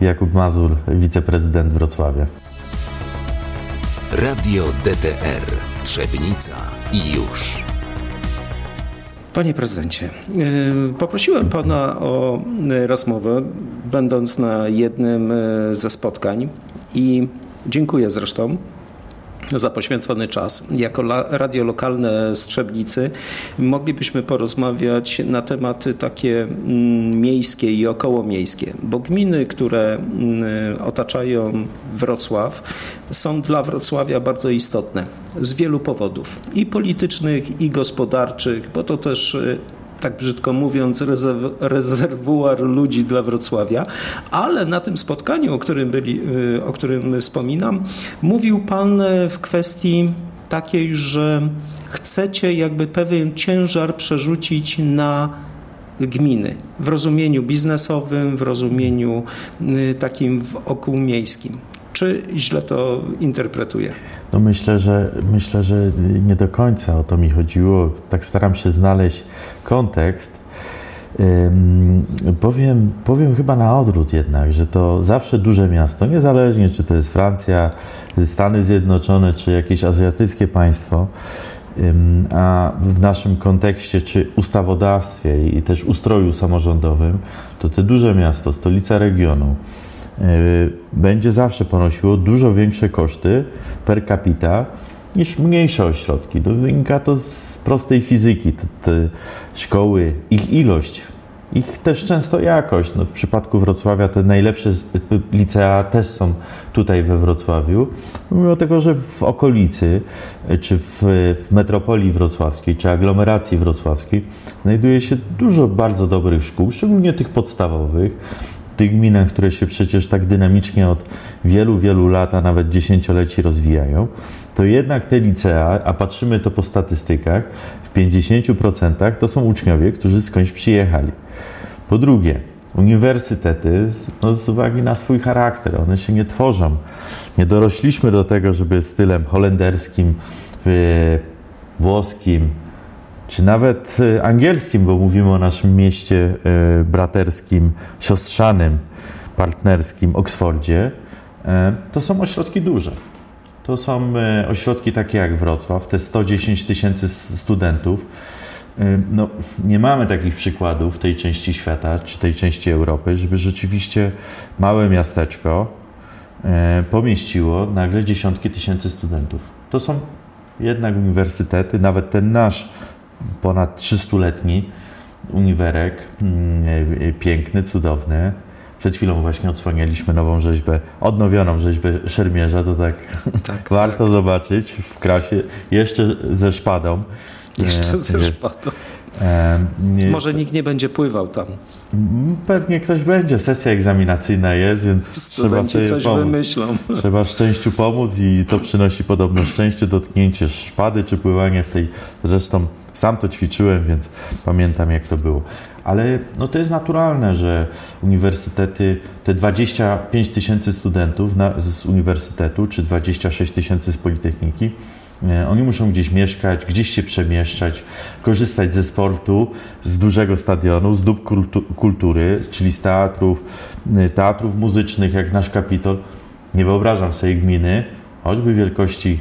Jakub Mazur, wiceprezydent Wrocławia. Radio DTR Trzebnica i już. Panie prezydencie, e, poprosiłem pana o rozmowę, będąc na jednym e, ze spotkań i dziękuję zresztą za poświęcony czas. Jako radio lokalne Strzebnicy moglibyśmy porozmawiać na tematy takie mm, miejskie i okołomiejskie, bo gminy, które mm, otaczają Wrocław, są dla Wrocławia bardzo istotne z wielu powodów i politycznych, i gospodarczych, bo to też y, tak brzydko mówiąc, rezerwuar ludzi dla Wrocławia, ale na tym spotkaniu, o którym, byli, y, o którym wspominam, mówił Pan w kwestii takiej, że chcecie jakby pewien ciężar przerzucić na gminy w rozumieniu biznesowym, w rozumieniu y, takim wokół miejskim. Czy źle to interpretuję? No myślę, że myślę, że nie do końca o to mi chodziło. Tak staram się znaleźć kontekst. powiem, powiem chyba na odwrót jednak, że to zawsze duże miasto, niezależnie czy to jest Francja, Stany Zjednoczone, czy jakieś azjatyckie państwo, a w naszym kontekście, czy ustawodawstwie i też ustroju samorządowym, to te duże miasto, stolica regionu, będzie zawsze ponosiło dużo większe koszty per capita niż mniejsze ośrodki. To wynika to z prostej fizyki. Te, te szkoły, ich ilość, ich też często jakość. No, w przypadku Wrocławia te najlepsze licea też są tutaj we Wrocławiu, mimo tego, że w okolicy, e, czy w, w metropolii wrocławskiej, czy aglomeracji wrocławskiej znajduje się dużo bardzo dobrych szkół, szczególnie tych podstawowych, tych gminach, które się przecież tak dynamicznie od wielu, wielu lat, a nawet dziesięcioleci rozwijają, to jednak te licea, a patrzymy to po statystykach, w 50% to są uczniowie, którzy skądś przyjechali. Po drugie, uniwersytety, no z uwagi na swój charakter, one się nie tworzą. Nie dorośliśmy do tego, żeby stylem holenderskim, włoskim, czy nawet e, angielskim, bo mówimy o naszym mieście e, braterskim, siostrzanym, partnerskim, Oksfordzie, e, to są ośrodki duże. To są ośrodki takie jak Wrocław, te 110 tysięcy studentów. No, nie mamy takich przykładów w tej części świata, czy tej części Europy, żeby rzeczywiście małe miasteczko pomieściło nagle dziesiątki tysięcy studentów. To są jednak uniwersytety, nawet ten nasz ponad 300-letni uniwerek, mm, e, piękny, cudowny. Przed chwilą właśnie odsłanialiśmy nową rzeźbę, odnowioną rzeźbę szermierza, to tak, tak warto tak. zobaczyć w krasie, jeszcze ze szpadą. Jeszcze ze szpadą. Nie, Może nikt nie będzie pływał tam. Pewnie ktoś będzie. Sesja egzaminacyjna jest, więc Studenci trzeba sobie coś pomóc. wymyślą. Trzeba szczęściu pomóc i to przynosi podobno szczęście, dotknięcie szpady czy pływanie w tej. Zresztą sam to ćwiczyłem, więc pamiętam jak to było. Ale no to jest naturalne, że uniwersytety, te 25 tysięcy studentów na, z uniwersytetu, czy 26 tysięcy z Politechniki, oni muszą gdzieś mieszkać, gdzieś się przemieszczać, korzystać ze sportu, z dużego stadionu, z dóbr kultury, czyli z teatrów, e, teatrów muzycznych, jak nasz Kapitol. Nie wyobrażam sobie gminy, choćby wielkości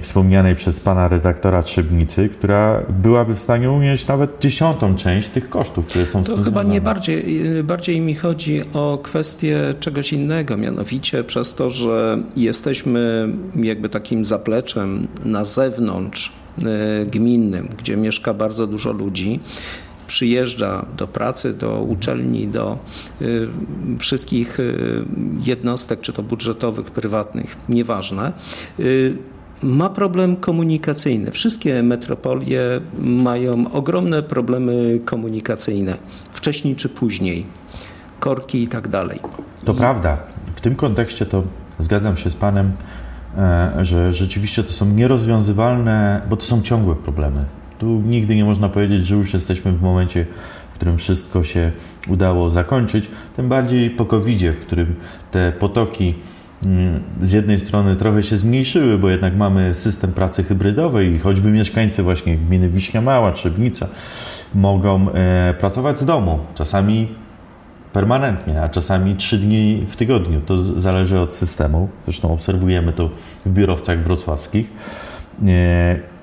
wspomnianej przez pana redaktora Trzebnicy, która byłaby w stanie unieść nawet dziesiątą część tych kosztów, które są To chyba nie bardziej, bardziej mi chodzi o kwestię czegoś innego, mianowicie przez to, że jesteśmy jakby takim zapleczem na zewnątrz e, gminnym, gdzie mieszka bardzo dużo ludzi przyjeżdża do pracy, do uczelni, do y, wszystkich y, jednostek, czy to budżetowych, prywatnych, nieważne y, ma problem komunikacyjny. Wszystkie metropolie mają ogromne problemy komunikacyjne, wcześniej czy później, korki i tak dalej. To I... prawda. W tym kontekście to zgadzam się z Panem, e, że rzeczywiście to są nierozwiązywalne, bo to są ciągłe problemy. Tu nigdy nie można powiedzieć, że już jesteśmy w momencie, w którym wszystko się udało zakończyć, tym bardziej po covid w którym te potoki z jednej strony trochę się zmniejszyły, bo jednak mamy system pracy hybrydowej i choćby mieszkańcy właśnie gminy Wiśnia Mała, Trzebnica mogą e, pracować z domu. Czasami permanentnie, a czasami trzy dni w tygodniu. To zależy od systemu. Zresztą obserwujemy to w biurowcach wrocławskich.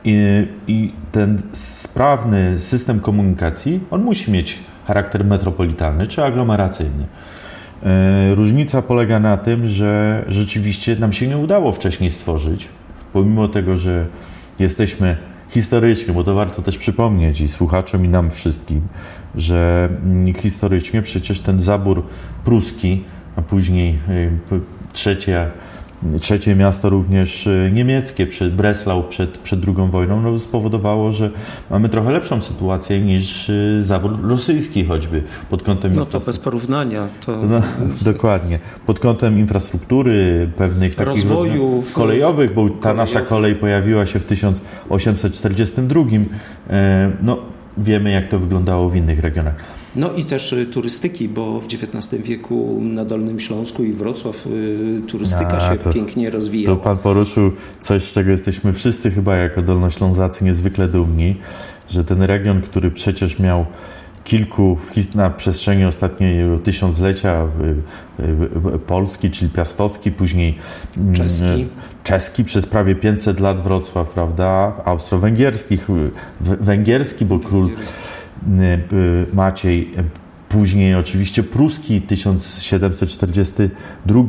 I, I, ten sprawny system komunikacji, on musi mieć charakter metropolitalny czy aglomeracyjny. Różnica polega na tym, że rzeczywiście nam się nie udało wcześniej stworzyć, pomimo tego, że jesteśmy historycznie, bo to warto też przypomnieć i słuchaczom i nam wszystkim, że mm, historycznie przecież ten zabór pruski, a później y, trzecie, miasto również y, niemieckie, przed Breslau przed, przed II wojną, no spowodowało, że mamy trochę lepszą sytuację niż y, zabór rosyjski choćby pod kątem... No to bez porównania. To... No, dokładnie. Pod kątem infrastruktury, pewnych takich rozwoju kolejowych, bo ta nasza kolej pojawiła się w 1842. E, no, wiemy, jak to wyglądało w innych regionach. No i też y, turystyki, bo w XIX wieku na Dolnym Śląsku i Wrocław y, turystyka A, się to, pięknie rozwijała. To pan poruszył coś, z czego jesteśmy wszyscy chyba jako dolnoślązacy niezwykle dumni, że ten region, który przecież miał kilku na przestrzeni ostatniego tysiąclecia polski, czyli piastowski, później mm, czeski. czeski przez prawie 500 lat Wrocław, prawda, austro-węgierskich, węgierski, bo król Maciej Później oczywiście pruski 1742,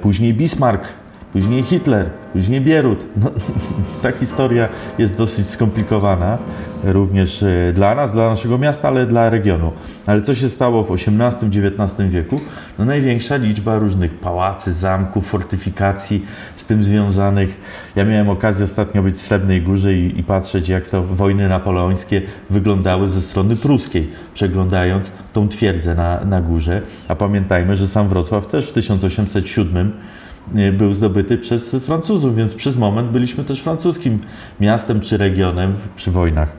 później Bismarck, później Hitler, później Bierut. No, ta historia jest dosyć skomplikowana, również e, dla nas, dla naszego miasta, ale dla regionu. Ale co się stało w XVIII-XIX wieku? No, największa liczba różnych pałacy, zamków, fortyfikacji z tym związanych. Ja miałem okazję ostatnio być w Srebrnej Górze i, i patrzeć, jak to wojny napoleońskie wyglądały ze strony pruskiej, przeglądając tą twierdzę na, na górze. A pamiętajmy, że sam Wrocław też w 1807 był zdobyty przez Francuzów, więc przez moment byliśmy też francuskim miastem czy regionem przy wojnach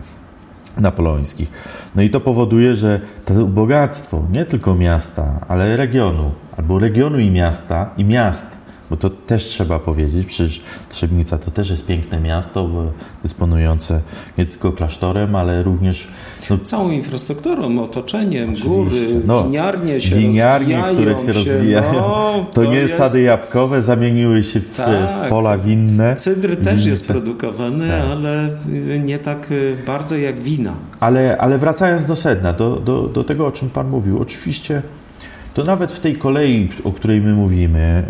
napoleońskich. No i to powoduje, że to bogactwo nie tylko miasta, ale regionu, albo regionu i miasta, i miast bo to też trzeba powiedzieć, przecież Trzebnica to też jest piękne miasto, dysponujące nie tylko klasztorem, ale również no, całą infrastrukturą, otoczeniem, góry, no, winiarnie się winiarnie, które się, się rozwijają. No, to, to, nie jest... sady jabłkowe, zamieniły się w, tak. w pola winne. Cydr też jest produkowany, tak. ale nie tak bardzo jak wina. Ale, ale wracając do sedna, do, do, do tego, o czym Pan mówił, oczywiście to nawet w tej kolei, o której my mówimy,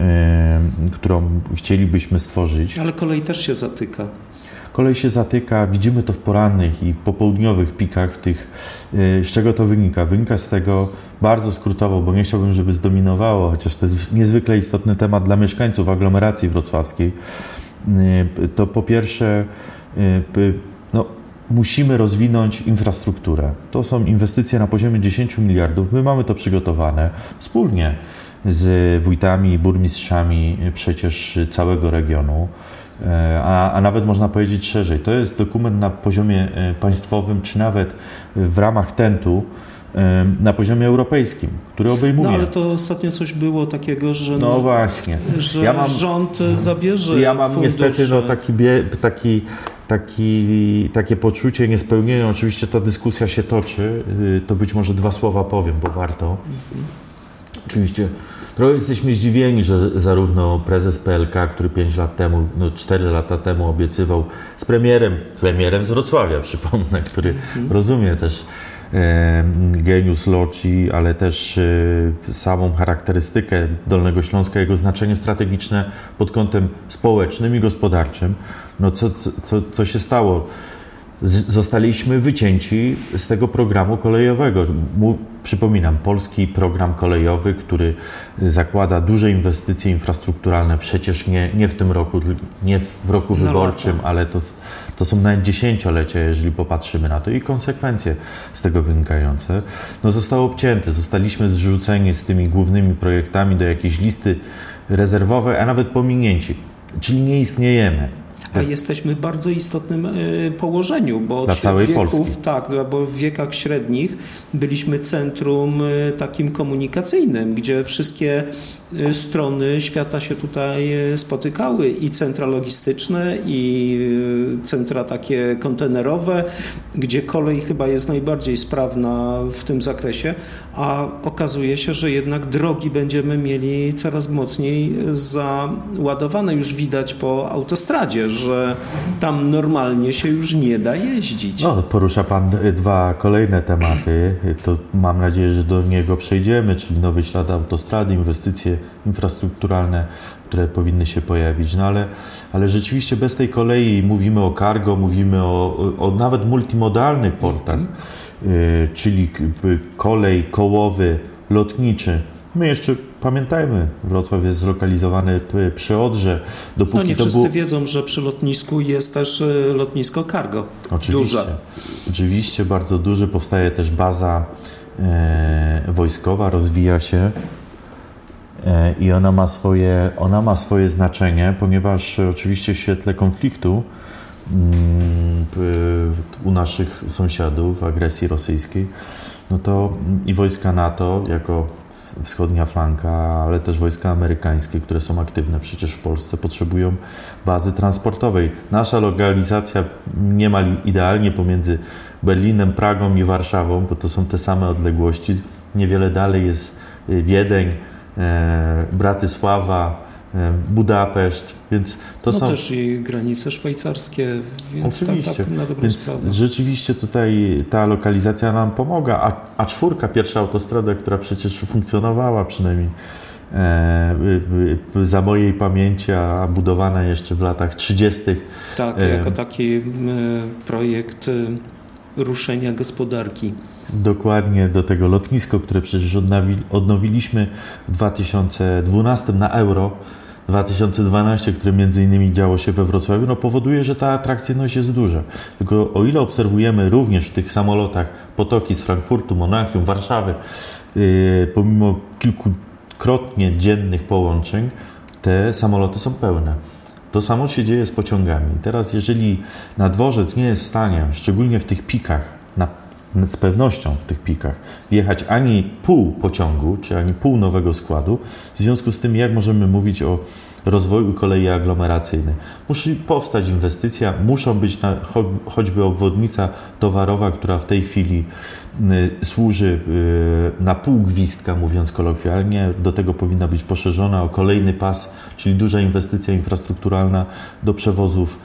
yy, którą chcielibyśmy stworzyć. Ale kolej też się zatyka. Kolej się zatyka, widzimy to w porannych i popołudniowych pikach, tych, yy, z czego to wynika? Wynika z tego bardzo skrótowo, bo nie chciałbym, żeby zdominowało, chociaż to jest niezwykle istotny temat dla mieszkańców aglomeracji wrocławskiej. Yy, to po pierwsze, no, musimy rozwinąć infrastrukturę. To są inwestycje na poziomie 10 miliardów. My mamy to przygotowane wspólnie z wójtami i burmistrzami przecież całego regionu. E, a, a, nawet można powiedzieć szerzej. To jest dokument na poziomie e, państwowym, czy nawet w ramach TENT-u e, na poziomie europejskim, który obejmuje. No ale to ostatnio coś było takiego, że, no, no właśnie. że ja mam, rząd zabierze. Ja mam fundusze. niestety no, taki, taki taki, takie poczucie niespełnienia. Oczywiście ta dyskusja się toczy, y, to być może dwa słowa powiem, bo warto. Mhm. Oczywiście trochę jesteśmy zdziwieni, że zarówno prezes PLK, który 5 lat temu, no 4 lata temu obiecywał z premierem, premierem z Wrocławia, przypomnę, który mhm. rozumie też genius loci, ale też e, samą charakterystykę Dolnego Śląska, jego znaczenie strategiczne pod kątem społecznym i gospodarczym. No co, co, co się stało? zostaliśmy wycięci z tego programu kolejowego. Przypominam, polski program kolejowy, który zakłada duże inwestycje infrastrukturalne, przecież nie, nie w tym roku, nie w roku no wyborczym, ale to, to są nawet dziesięciolecia, jeżeli popatrzymy na to i konsekwencje z tego wynikające, no zostało obcięte. Zostaliśmy zrzuceni z tymi głównymi projektami do jakiejś listy rezerwowej, a nawet pominięci. Czyli nie istniejemy a jesteśmy w bardzo istotnym e, położeniu, bo Dla całej wieków, Polski. tak, bo w wiekach średnich byliśmy centrum e, takim komunikacyjnym, gdzie wszystkie strony świata się tutaj y, spotykały i centra logistyczne, i y, centra takie kontenerowe, gdzie kolej chyba jest najbardziej sprawna w tym zakresie, a okazuje się, że jednak drogi będziemy mieli coraz mocniej załadowane. Już widać po autostradzie, że tam normalnie się już nie da jeździć. No, porusza Pan dwa kolejne tematy. To mam nadzieję, że do niego przejdziemy, czyli nowy ślad autostrady, inwestycje infrastrukturalne, które powinny się pojawić. No ale, ale rzeczywiście bez tej kolei mówimy o cargo, mówimy o, o nawet multimodalnych portach, y, czyli kolej, kołowy, lotniczy. My jeszcze pamiętajmy, Wrocław jest zlokalizowany przy Odrze. Dopóki no nie wszyscy było... wiedzą, że przy lotnisku jest też y, lotnisko cargo. Oczywiście, Duże. oczywiście bardzo duży. Powstaje też baza e, wojskowa, rozwija się i ona ma, swoje, ona ma swoje znaczenie, ponieważ oczywiście w świetle konfliktu mm, u naszych sąsiadów, agresji rosyjskiej, no to i wojska NATO jako wschodnia flanka, ale też wojska amerykańskie, które są aktywne przecież w Polsce, potrzebują bazy transportowej. Nasza lokalizacja niemal idealnie pomiędzy Berlinem, Pragą i Warszawą, bo to są te same odległości. Niewiele dalej jest y, Wiedeń, e, Bratysława, e, Budapeszt, więc to no są... też i granice szwajcarskie, więc Oczywiście. Tak, tak na dobrą więc sprawę. rzeczywiście tutaj ta lokalizacja nam pomaga, a, a czwórka, pierwsza autostrada, która przecież funkcjonowała przynajmniej e, za mojej pamięci, a budowana jeszcze w latach 30. Tak, e, jako taki projekt ruszenia gospodarki. Dokładnie do tego lotnisko, które przecież odnowiliśmy w 2012 na euro. 2012, które między innymi działo się we Wrocławiu, no powoduje, że ta atrakcyjność jest duża. Tylko o ile obserwujemy również w tych samolotach potoki z Frankfurtu, Monachium, Warszawy, yy, pomimo kilkukrotnie dziennych połączeń, te samoloty są pełne. To samo się dzieje z pociągami. Teraz, jeżeli na dworzec nie jest w stanie, szczególnie w tych pikach, z pewnością w tych pikach, wjechać ani pół pociągu, czy ani pół nowego składu, w związku z tym, jak możemy mówić o rozwoju kolei aglomeracyjnej. Musi powstać inwestycja, muszą być na, choćby obwodnica towarowa, która w tej chwili y, służy y, na pół gwizdka, mówiąc kolokwialnie. Do tego powinna być poszerzona o kolejny pas, czyli duża inwestycja infrastrukturalna do przewozów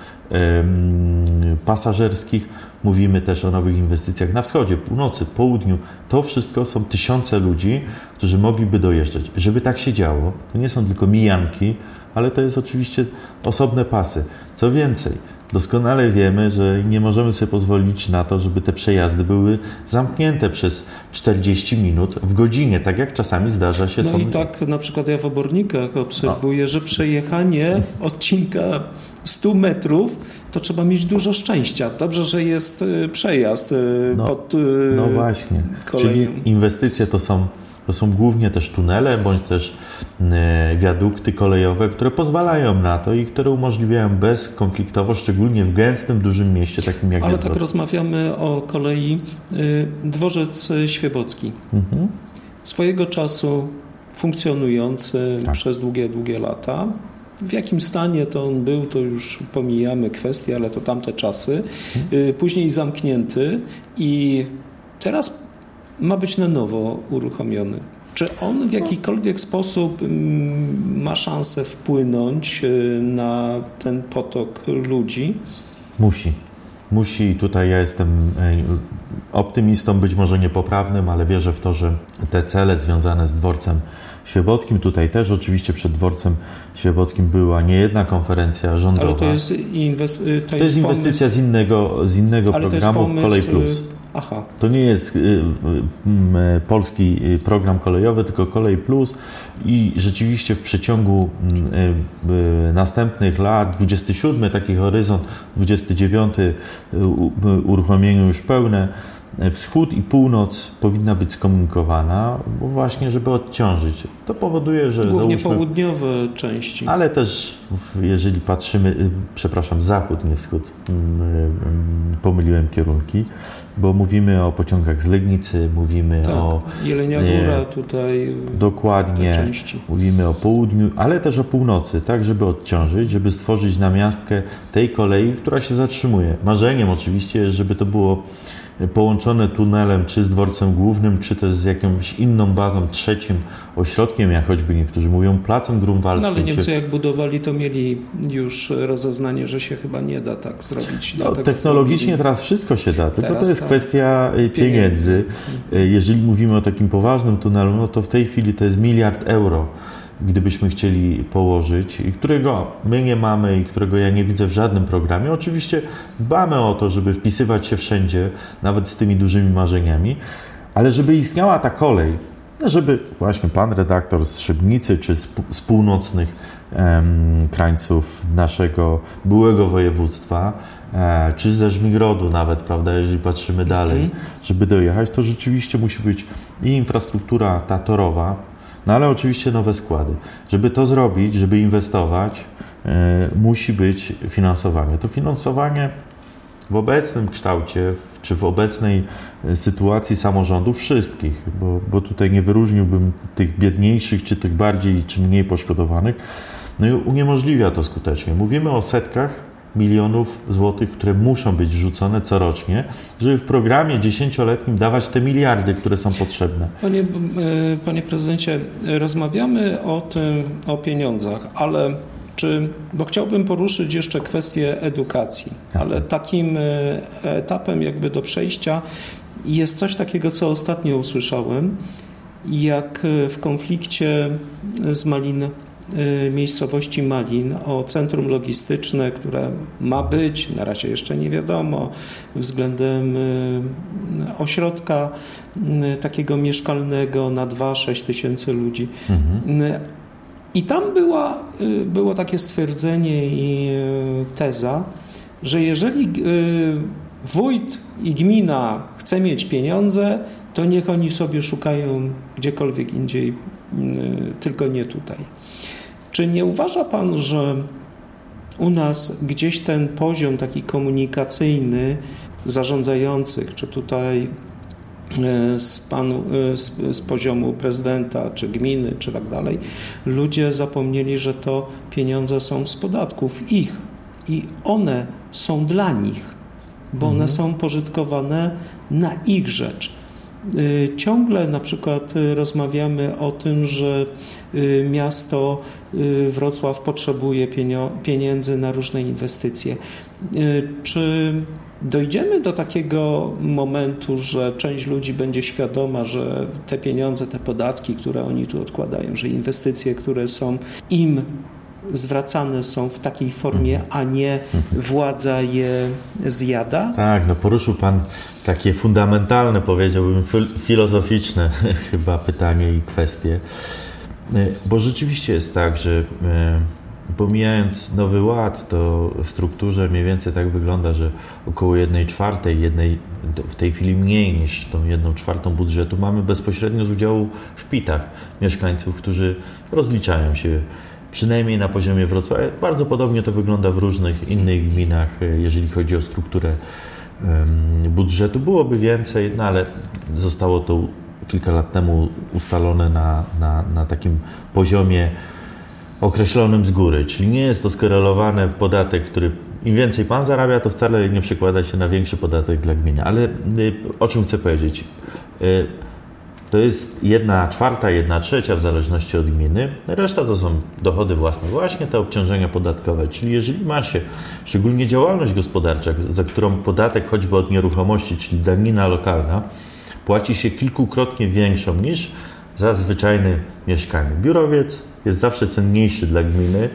pasażerskich. Mówimy też o nowych inwestycjach na wschodzie, północy, południu. To wszystko są tysiące ludzi, którzy mogliby dojeżdżać. Żeby tak się działo, to nie są tylko mijanki, ale to jest oczywiście osobne pasy. Co więcej, doskonale wiemy, że nie możemy sobie pozwolić na to, żeby te przejazdy były zamknięte przez 40 minut w godzinie, tak jak czasami zdarza się. No są... i tak na przykład ja w Obornikach obserwuję, no. że przejechanie odcinka 100 metrów to trzeba mieć dużo szczęścia. Dobrze, że jest y, przejazd y, no, pod y, No właśnie, koleją. czyli inwestycje to są to są głównie też tunele, bądź też e, wiadukty kolejowe, które pozwalają na to i które umożliwiają bezkonfliktowo, szczególnie w gęstym, dużym mieście takim jak Ale tak rozmawiamy o kolei e, dworzec Świebocki. Mhm. Swojego czasu funkcjonujący tak. przez długie, długie lata. W jakim stanie to on był, to już pomijamy kwestie, ale to tamte czasy. Mhm. E, później zamknięty i teraz ma być na nowo uruchomiony. Czy on w jakikolwiek sposób mm, ma szansę wpłynąć y, na ten potok ludzi? Musi. Musi. Tutaj ja jestem e, optymistą, być może niepoprawnym, ale wierzę w to, że te cele związane z dworcem Świebockim, tutaj też oczywiście przed dworcem Świebockim była niejedna konferencja rządowa. Ale to jest, inwest- to, to jest, jest inwestycja pomysł... z innego, z innego programu pomysł... Kolej Plus. Y, Aha. To nie jest y, y, y, polski program kolejowy, tylko Kolej Plus i rzeczywiście w przeciągu następnych lat, 27 taki horyzont, 29 uruchomienie już pełne, wschód i północ powinna być skomunikowana, bo właśnie, żeby odciążyć. To powoduje, że. Głównie załóżmy, południowe części. Ale też, jeżeli patrzymy, y, przepraszam, zachód, nie wschód, mm, y, pomyliłem kierunki, bo mówimy o pociągach z Legnicy, mówimy tak, o. Jelenia Góra tutaj. Dokładnie. Mówimy o południu, ale też o północy, tak, żeby odciążyć, żeby stworzyć namiastkę tej kolei, która się zatrzymuje. Marzeniem oczywiście jest, żeby to było połączone tunelem czy z dworcem głównym, czy też z jakąś inną bazą, trzecim ośrodkiem, jak choćby niektórzy mówią, placem grunwaldzkim. No ale Niemcy czy... jak budowali, to mieli już rozeznanie, że się chyba nie da tak zrobić. No, technologicznie zrobili. teraz wszystko się da, tylko teraz to jest tak. kwestia y, pieniędzy. pieniędzy. Y, jeżeli mówimy o takim poważnym tunelu, no to w tej chwili to jest miliard euro gdybyśmy chcieli położyć i którego my nie mamy i którego ja nie widzę w żadnym programie. Oczywiście dbamy o to, żeby wpisywać się wszędzie, nawet z tymi dużymi marzeniami, ale żeby istniała ta kolej, żeby właśnie pan redaktor z Szybnicy czy z, z północnych em, krańców naszego byłego województwa, e, czy ze Żmigrodu nawet, prawda, jeżeli patrzymy dalej, mm -hmm. żeby dojechać, to rzeczywiście musi być i infrastruktura ta torowa, no ale oczywiście nowe składy. Żeby to zrobić, żeby inwestować, e, musi być finansowanie. To finansowanie w obecnym kształcie, czy w obecnej e, sytuacji samorządów wszystkich, bo, bo tutaj nie wyróżniłbym tych biedniejszych, czy tych bardziej, czy mniej poszkodowanych, no i uniemożliwia to skutecznie. Mówimy o setkach milionów złotych, które muszą być wrzucone corocznie, żeby w programie dziesięcioletnim dawać te miliardy, które są potrzebne. Panie, e, panie prezydencie, rozmawiamy o tym, o pieniądzach, ale czy, bo chciałbym poruszyć jeszcze kwestię edukacji, Jasne. ale takim e, etapem jakby do przejścia jest coś takiego, co ostatnio usłyszałem, jak w konflikcie z Malin miejscowości Malin o centrum logistyczne, które ma być, na razie jeszcze nie wiadomo, względem y, ośrodka y, takiego mieszkalnego na 2-6 tysięcy ludzi. Mhm. I tam była, było takie stwierdzenie i teza, że jeżeli wójt i gmina chce mieć pieniądze, to niech oni sobie szukają gdziekolwiek indziej, tylko nie tutaj. Czy nie uważa Pan, że u nas gdzieś ten poziom taki komunikacyjny zarządzających, czy tutaj e, z, panu, e, z, z, poziomu prezydenta, czy gminy, czy tak dalej, ludzie zapomnieli, że to pieniądze są z podatków ich i one są dla nich, bo one mhm. są pożytkowane na ich rzecz. Y, ciągle na przykład y, rozmawiamy o tym, że y, miasto Wrocław potrzebuje pieniędzy na różne inwestycje. Czy dojdziemy do takiego momentu, że część ludzi będzie świadoma, że te pieniądze, te podatki, które oni tu odkładają, że inwestycje, które są im zwracane są w takiej formie, a nie władza je zjada? Tak, no poruszył Pan takie fundamentalne, powiedziałbym, filozoficzne chyba pytanie i kwestie. E, bo rzeczywiście jest tak, że e, pomijając nowy ład, to w strukturze mniej więcej tak wygląda, że około 1 czwartej, jednej, w tej chwili mniej niż tą 1 czwartą budżetu mamy bezpośrednio z udziału w pitach mieszkańców, którzy rozliczają się przynajmniej na poziomie Wrocławia. Bardzo podobnie to wygląda w różnych innych gminach, e, jeżeli chodzi o strukturę budżetu. Byłoby więcej, no ale zostało to kilka lat temu ustalone na, na, na takim poziomie określonym z góry, czyli nie jest to skorelowany podatek, który im więcej pan zarabia, to wcale nie przekłada się na większy podatek dla gminy. Ale y, o czym chcę powiedzieć? To jest jedna czwarta, jedna trzecia w zależności od gminy. Reszta to są dochody własne, właśnie te obciążenia podatkowe. Czyli jeżeli ma się szczególnie działalność gospodarcza, za którą podatek choćby od nieruchomości, czyli danina lokalna, płaci się kilkukrotnie większą niż za zwyczajne mieszkanie. Biurowiec jest zawsze cenniejszy dla gminy,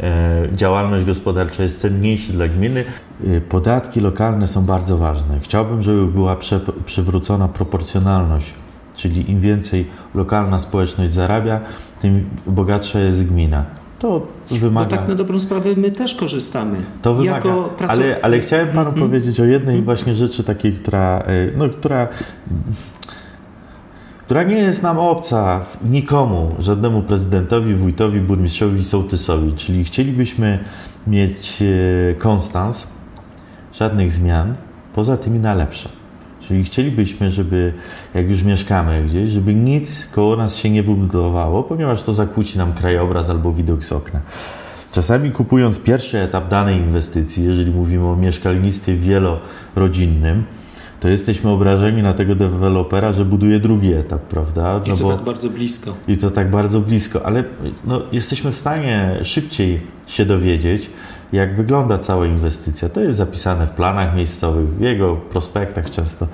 e, działalność gospodarcza jest cenniejsza dla gminy. E, podatki lokalne są bardzo ważne. Chciałbym, żeby była przywrócona proporcjonalność czyli im więcej lokalna społeczność zarabia, tym bogatsza jest gmina. To wymaga. Bo tak na dobrą sprawę my też korzystamy. To wymaga. Jako pracow... ale, ale chciałem panu Mhm. powiedzieć o jednej właśnie rzeczy takiej, która, y, no, która, która nie jest nam obca nikomu, żadnemu prezydentowi, wójtowi, burmistrzowi, sołtysowi. Czyli chcielibyśmy mieć y, konstans, żadnych zmian, poza tymi na lepsze. Czyli chcielibyśmy, żeby jak już mieszkamy gdzieś, żeby nic koło nas się nie wybudowało, ponieważ to zakłóci nam krajobraz albo widok z okna. Czasami kupując pierwszy etap danej inwestycji, jeżeli mówimy o mieszkalnictwie wielorodzinnym, to jesteśmy obrażeni na tego dewelopera, że buduje drugi etap, prawda? I to bo- tak bardzo blisko. i to tak bardzo blisko, ale no, jesteśmy w stanie szybciej się dowiedzieć, jak wygląda cała inwestycja. To jest zapisane w planach miejscowych, w jego prospektach często.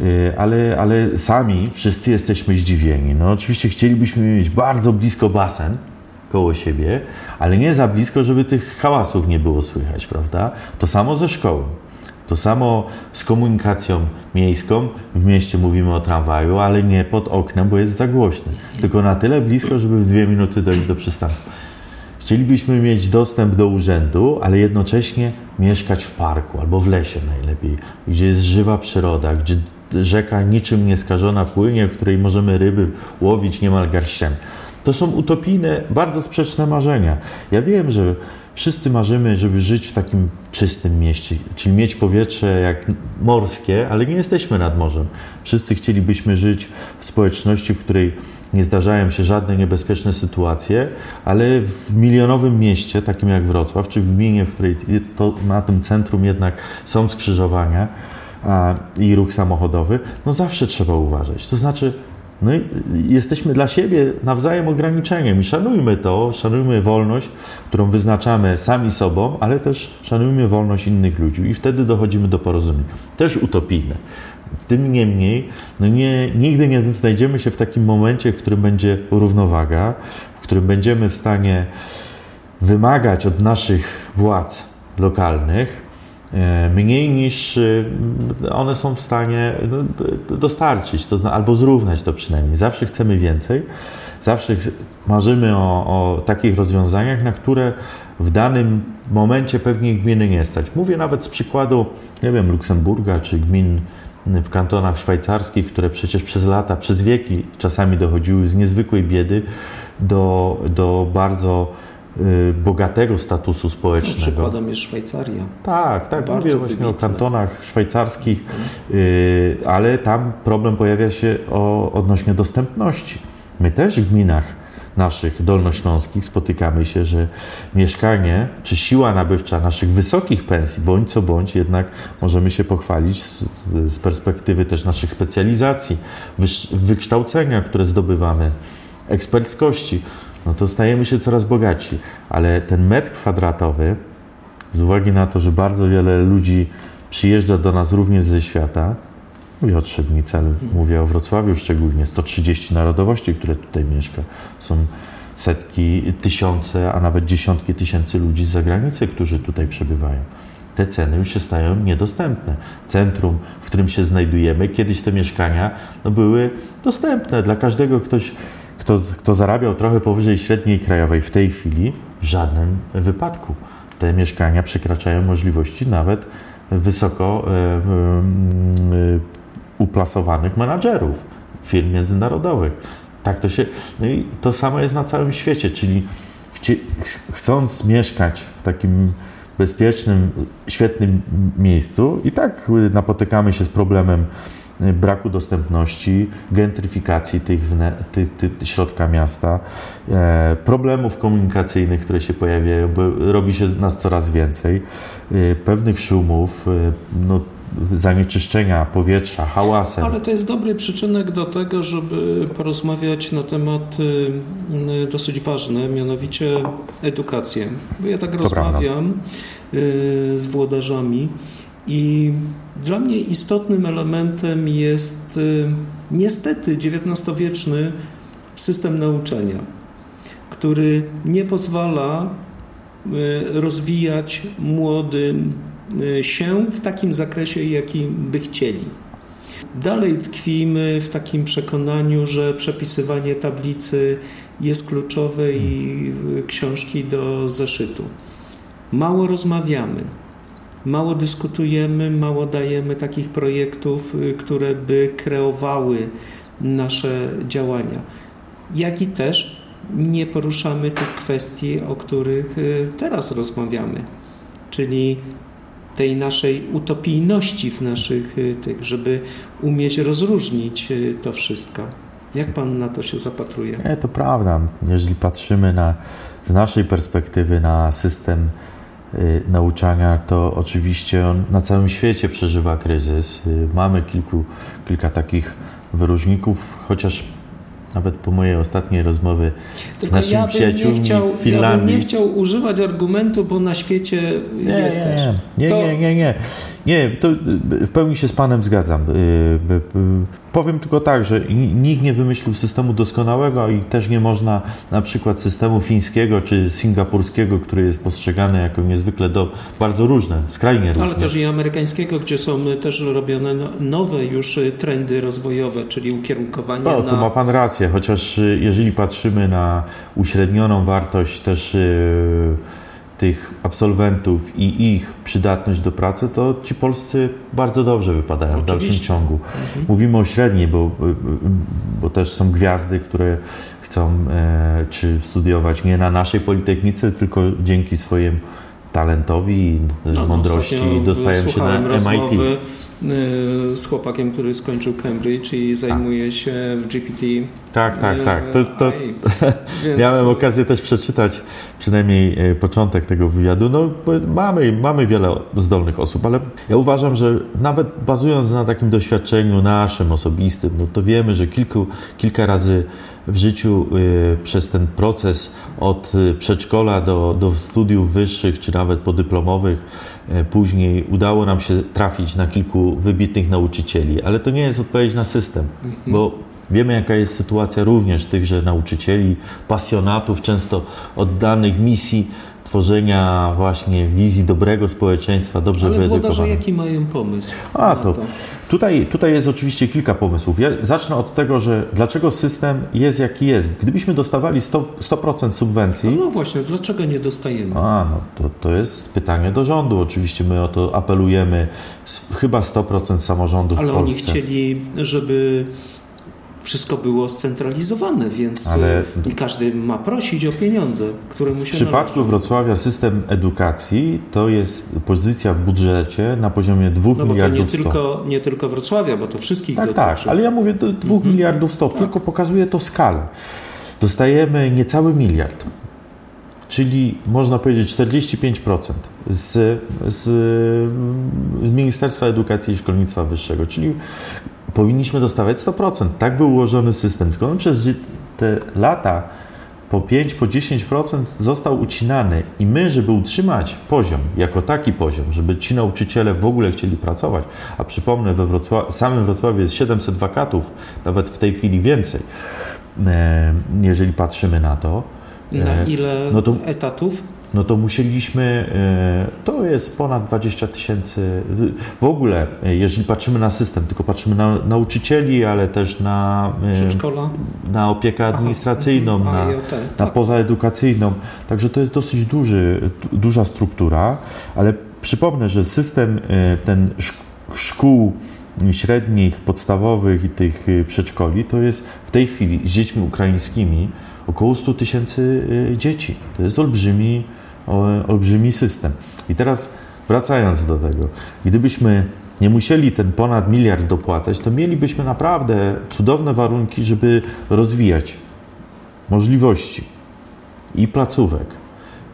Yy, Ale, ale sami wszyscy jesteśmy zdziwieni. No, oczywiście chcielibyśmy mieć bardzo blisko basen koło siebie, ale nie za blisko, żeby tych hałasów nie było słychać, prawda? To samo ze szkołą. To samo z komunikacją miejską. W mieście mówimy o tramwaju, ale nie pod oknem, bo jest za głośny. Tylko na tyle blisko, żeby w dwie minuty dojść do przystanku. Chcielibyśmy mieć dostęp do urzędu, ale jednocześnie mieszkać w parku albo w lesie najlepiej, gdzie jest żywa przyroda, gdzie rzeka niczym nieskażona płynie, w której możemy ryby łowić niemal garściami. To są utopijne, bardzo sprzeczne marzenia. Ja wiem, że wszyscy marzymy, żeby żyć w takim czystym mieście, czyli mieć powietrze jak morskie, ale nie jesteśmy nad morzem. Wszyscy chcielibyśmy żyć w społeczności, w której nie zdarzają się żadne niebezpieczne sytuacje, ale w milionowym mieście, takim jak Wrocław, czy w gminie, w której to, na tym centrum jednak są skrzyżowania a, i ruch samochodowy, no zawsze trzeba uważać. To znaczy, no jesteśmy dla siebie nawzajem ograniczeniem i szanujmy to, szanujmy wolność, którą wyznaczamy sami sobą, ale też szanujmy wolność innych ludzi i wtedy dochodzimy do porozumień. Też utopijne. Tym niemniej, no nie, nigdy nie znajdziemy się w takim momencie, w którym będzie równowaga, w którym będziemy w stanie wymagać od naszych władz lokalnych e, mniej niż e, one są w stanie no, dostarczyć, to albo zrównać to przynajmniej. Zawsze chcemy więcej, zawsze marzymy o, o takich rozwiązaniach, na które w danym momencie pewnie gminy nie stać. Mówię nawet z przykładu, nie wiem, Luksemburga czy gmin w kantonach szwajcarskich, które przecież przez lata, przez wieki czasami dochodziły z niezwykłej biedy do, do bardzo y, bogatego statusu społecznego. Przykładem jest Szwajcaria. Tak, tak, Bardzo mówię właśnie o wybitne. kantonach szwajcarskich, y, ale tam problem pojawia się o, odnośnie dostępności. My też w gminach naszych dolnośląskich spotykamy się, że mieszkanie czy siła nabywcza naszych wysokich pensji, bądź co bądź, jednak możemy się pochwalić z, z perspektywy też naszych specjalizacji, wykształcenia, które zdobywamy, eksperckości, no to stajemy się coraz bogatsi, ale ten metr kwadratowy z uwagi na to, że bardzo wiele ludzi przyjeżdża do nas również ze świata, mówię o Trzebnicy, ale mówię o Wrocławiu szczególnie, 130 narodowości, które tutaj mieszka. Są setki, tysiące, a nawet dziesiątki tysięcy ludzi z zagranicy, którzy tutaj przebywają. Te ceny już się stają niedostępne. Centrum, w którym się znajdujemy, kiedyś te mieszkania no, były dostępne dla każdego, ktoś, kto, kto zarabiał trochę powyżej średniej krajowej. W tej chwili w żadnym wypadku te mieszkania przekraczają możliwości nawet wysoko e, uplasowanych menadżerów firm międzynarodowych. Tak to się. No i to samo jest na całym świecie, czyli chcie, ch- chcąc mieszkać w takim bezpiecznym, świetnym miejscu, i tak napotykamy się z problemem y, braku dostępności, gentryfikacji tych, wne- tych, tych środka miasta, e, problemów komunikacyjnych, które się pojawiają, bo robi się nas coraz więcej, e, pewnych szumów, e, no, zanieczyszczenia powietrza, hałasem. Ale to jest dobry przyczynek do tego, żeby porozmawiać na temat y, dosyć ważny, mianowicie edukację. Bo ja tak rozmawiam y, z włodarzami i dla mnie istotnym elementem jest y, niestety XIX-wieczny system nauczania, który nie pozwala rozwijać młodym się w takim zakresie, jakim by chcieli. Dalej tkwimy w takim przekonaniu, że przepisywanie tablicy jest kluczowe i książki do zeszytu. Mało rozmawiamy, mało dyskutujemy, mało dajemy takich projektów, y, które by kreowały nasze działania. Jak i też nie poruszamy tych kwestii, o których y, teraz rozmawiamy, czyli tej naszej utopijności w naszych y, tych, żeby umieć rozróżnić to wszystko. Jak pan na to się zapatruje? Nie, to prawda. Jeżeli patrzymy na, z naszej perspektywy na system y, nauczania, to oczywiście on na całym świecie przeżywa kryzys. Y, mamy kilku, kilka takich wyróżników, chociaż nawet po mojej ostatniej rozmowie Tylko z naszymi ja przyjaciółmi chciał, w Finlandii. Ja bym nie chciał używać argumentu, bo na świecie nie, jesteś. Nie, nie, to... nie, nie, nie. Nie, to w pełni się z Panem zgadzam. Y, y, y, powiem tylko tak, że nikt nie wymyślił systemu doskonałego i też nie można na przykład systemu fińskiego czy singapurskiego, który jest postrzegany jako niezwykle do, bardzo różne, skrajnie różne. Ale też i amerykańskiego, gdzie są też robione no, nowe już trendy rozwojowe, czyli ukierunkowanie no, na... tu ma Pan rację, chociaż jeżeli patrzymy na uśrednioną wartość też tych absolwentów i ich przydatność do pracy, to ci polscy bardzo dobrze wypadają Oczywiście. w dalszym ciągu. Mhm. Mówimy o średniej, bo, bo też są gwiazdy, które chcą e, czy studiować nie na naszej Politechnice, tylko dzięki swojemu talentowi i no, mądrości dostają się na MIT z chłopakiem, który skończył Cambridge i zajmuje się w GPT. Tak, tak, tak. To, to Więc... Miałem okazję też przeczytać przynajmniej e, początek tego wywiadu. No, mamy, mamy wiele zdolnych osób, ale ja uważam, że nawet bazując na takim doświadczeniu naszym, osobistym, no to wiemy, że kilku, kilka razy w życiu y, przez ten proces od przedszkola do, do studiów wyższych, czy nawet podyplomowych, później udało nam się trafić na kilku wybitnych nauczycieli, ale to nie jest odpowiedź na system, mhm. bo Wiemy, jaka jest sytuacja również tychże nauczycieli, pasjonatów, często oddanych misji tworzenia właśnie wizji dobrego społeczeństwa, dobrze Ale włodarze jaki mają pomysł? A, to, to. Tutaj, tutaj jest oczywiście kilka pomysłów. Ja zacznę od tego, że dlaczego system jest jaki jest. Gdybyśmy dostawali 100%, 100 subwencji... No, no właśnie, dlaczego nie dostajemy? A, no to, to jest pytanie do rządu. Oczywiście my o to apelujemy. Chyba 100% samorządów Ale w Polsce. oni chcieli, żeby wszystko było scentralizowane, więc Ale... Y, każdy ma prosić o pieniądze, które mu się W przypadku należy. Wrocławia system edukacji to jest pozycja w budżecie na poziomie 2 no miliardów nie 100. Tylko, nie tylko Wrocławia, bo to wszystkich tak, dotyczy. Tak, ale ja mówię 2 mhm. miliardów 100, tak. tylko pokazuje to skalę. Dostajemy niecały miliard, czyli można powiedzieć 45% z, z Ministerstwa Edukacji i Szkolnictwa Wyższego, czyli powinniśmy dostawać 100%. Tak był ułożony system. Tylko on przez te lata po 5, po 10% został ucinany i my, żeby utrzymać poziom, jako taki poziom, żeby ci nauczyciele w ogóle chcieli pracować, a przypomnę, we Wrocław samym Wrocławiu jest 700 wakatów, nawet w tej chwili więcej, e, jeżeli patrzymy na to. Na e, ile no to, etatów? No to musieliśmy, e, to jest ponad 20 tysięcy, w ogóle, e, jeżeli patrzymy na system, tylko patrzymy na nauczycieli, ale też na, e, Przedszkola. na opiekę administracyjną, Aha. na, na tak. pozaedukacyjną. Także to jest dosyć duży, duża struktura, ale przypomnę, że system ten szkół średnich, podstawowych i tych przedszkoli to jest w tej chwili z dziećmi ukraińskimi około 100 tysięcy dzieci. To jest olbrzymi olbrzymi system. I teraz wracając do tego, gdybyśmy nie musieli ten ponad miliard dopłacać, to mielibyśmy naprawdę cudowne warunki, żeby rozwijać możliwości i placówek,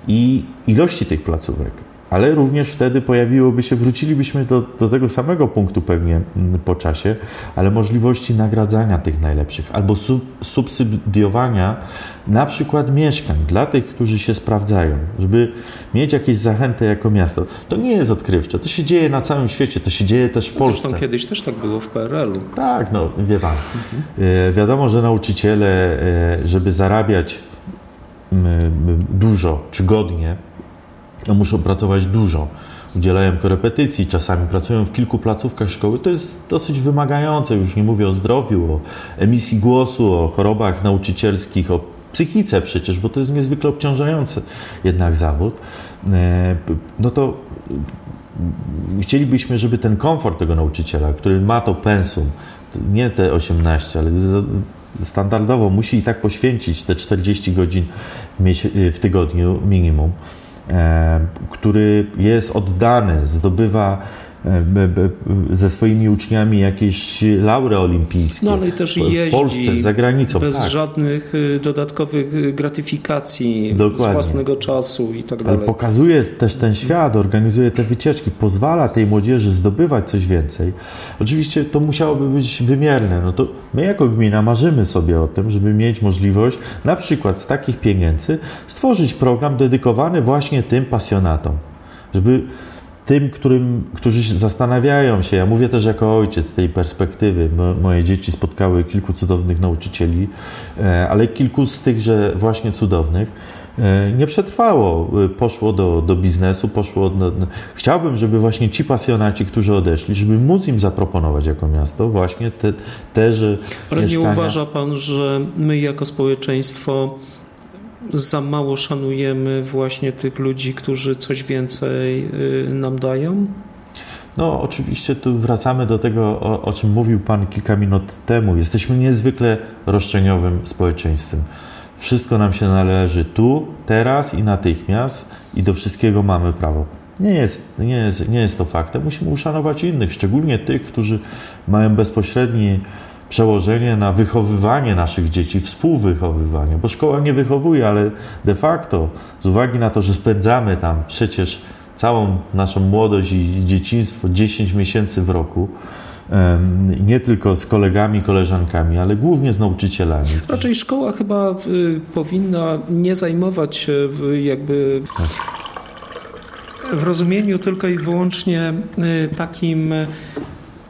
i ilości tych placówek, ale również wtedy pojawiłoby się, wrócilibyśmy do, do tego samego punktu pewnie mm, po czasie, ale możliwości nagradzania tych najlepszych albo sub, subsydiowania na przykład mieszkań dla tych, którzy się sprawdzają, żeby mieć jakieś zachęty jako miasto. To nie jest odkrywcze, to się dzieje na całym świecie, to się dzieje też w Polsce. Zresztą kiedyś też tak było w PRL-u. Tak, no wie pan. Mhm. Wiadomo, że nauczyciele, e, żeby zarabiać dużo czy godnie, muszą pracować dużo. Udzielają korepetycji, czasami pracują w kilku placówkach szkoły. To jest dosyć wymagające, już nie mówię o zdrowiu, o emisji głosu, o chorobach nauczycielskich, o psychice przecież, bo to jest niezwykle obciążający jednak zawód, e, no to chcielibyśmy, żeby ten komfort tego nauczyciela, który ma to pensum, nie te 18, ale standardowo musi i tak poświęcić te 40 godzin w, tygodniu minimum, który jest oddany, zdobywa E, ze swoimi uczniami jakieś laury olimpijskie. No ale też jeździ w Polsce, za granicą. Bez tak. żadnych dodatkowych gratyfikacji Dokładnie. z własnego czasu i tak dalej. Ale pokazuje też ten świat, organizuje te wycieczki, pozwala tej młodzieży zdobywać coś więcej. Oczywiście to musiałoby być wymierne. No to my jako gmina marzymy sobie o tym, żeby mieć możliwość na przykład z takich pieniędzy stworzyć program dedykowany właśnie tym pasjonatom. Żeby tym, którym, którzy zastanawiają się, ja mówię też jako ojciec z tej perspektywy, moje dzieci spotkały kilku cudownych nauczycieli, e, ale kilku z tychże właśnie cudownych e, nie przetrwało, e, poszło do, do biznesu, poszło. Do, chciałbym, żeby właśnie ci pasjonaci, którzy odeszli, żeby móc im zaproponować jako miasto właśnie te, te że. Ale mieszkania... nie uważa pan, że my jako społeczeństwo za mało szanujemy właśnie tych ludzi, którzy coś więcej y, nam dają? No, oczywiście tu wracamy do tego, o, o, czym mówił Pan kilka minut temu. Jesteśmy niezwykle roszczeniowym społeczeństwem. Wszystko nam się należy tu, teraz i natychmiast, i do wszystkiego mamy prawo. Nie jest, nie jest, nie jest to faktem. Musimy uszanować innych, szczególnie tych, którzy mają bezpośredni przełożenie na wychowywanie naszych dzieci, współwychowywanie, bo szkoła nie wychowuje, ale de facto z uwagi na to, że spędzamy tam przecież całą naszą młodość i dzieciństwo 10 miesięcy w roku, nie tylko z kolegami, koleżankami, ale głównie z nauczycielami. Raczej szkoła chyba y, powinna nie zajmować się jakby w rozumieniu tylko i wyłącznie y, takim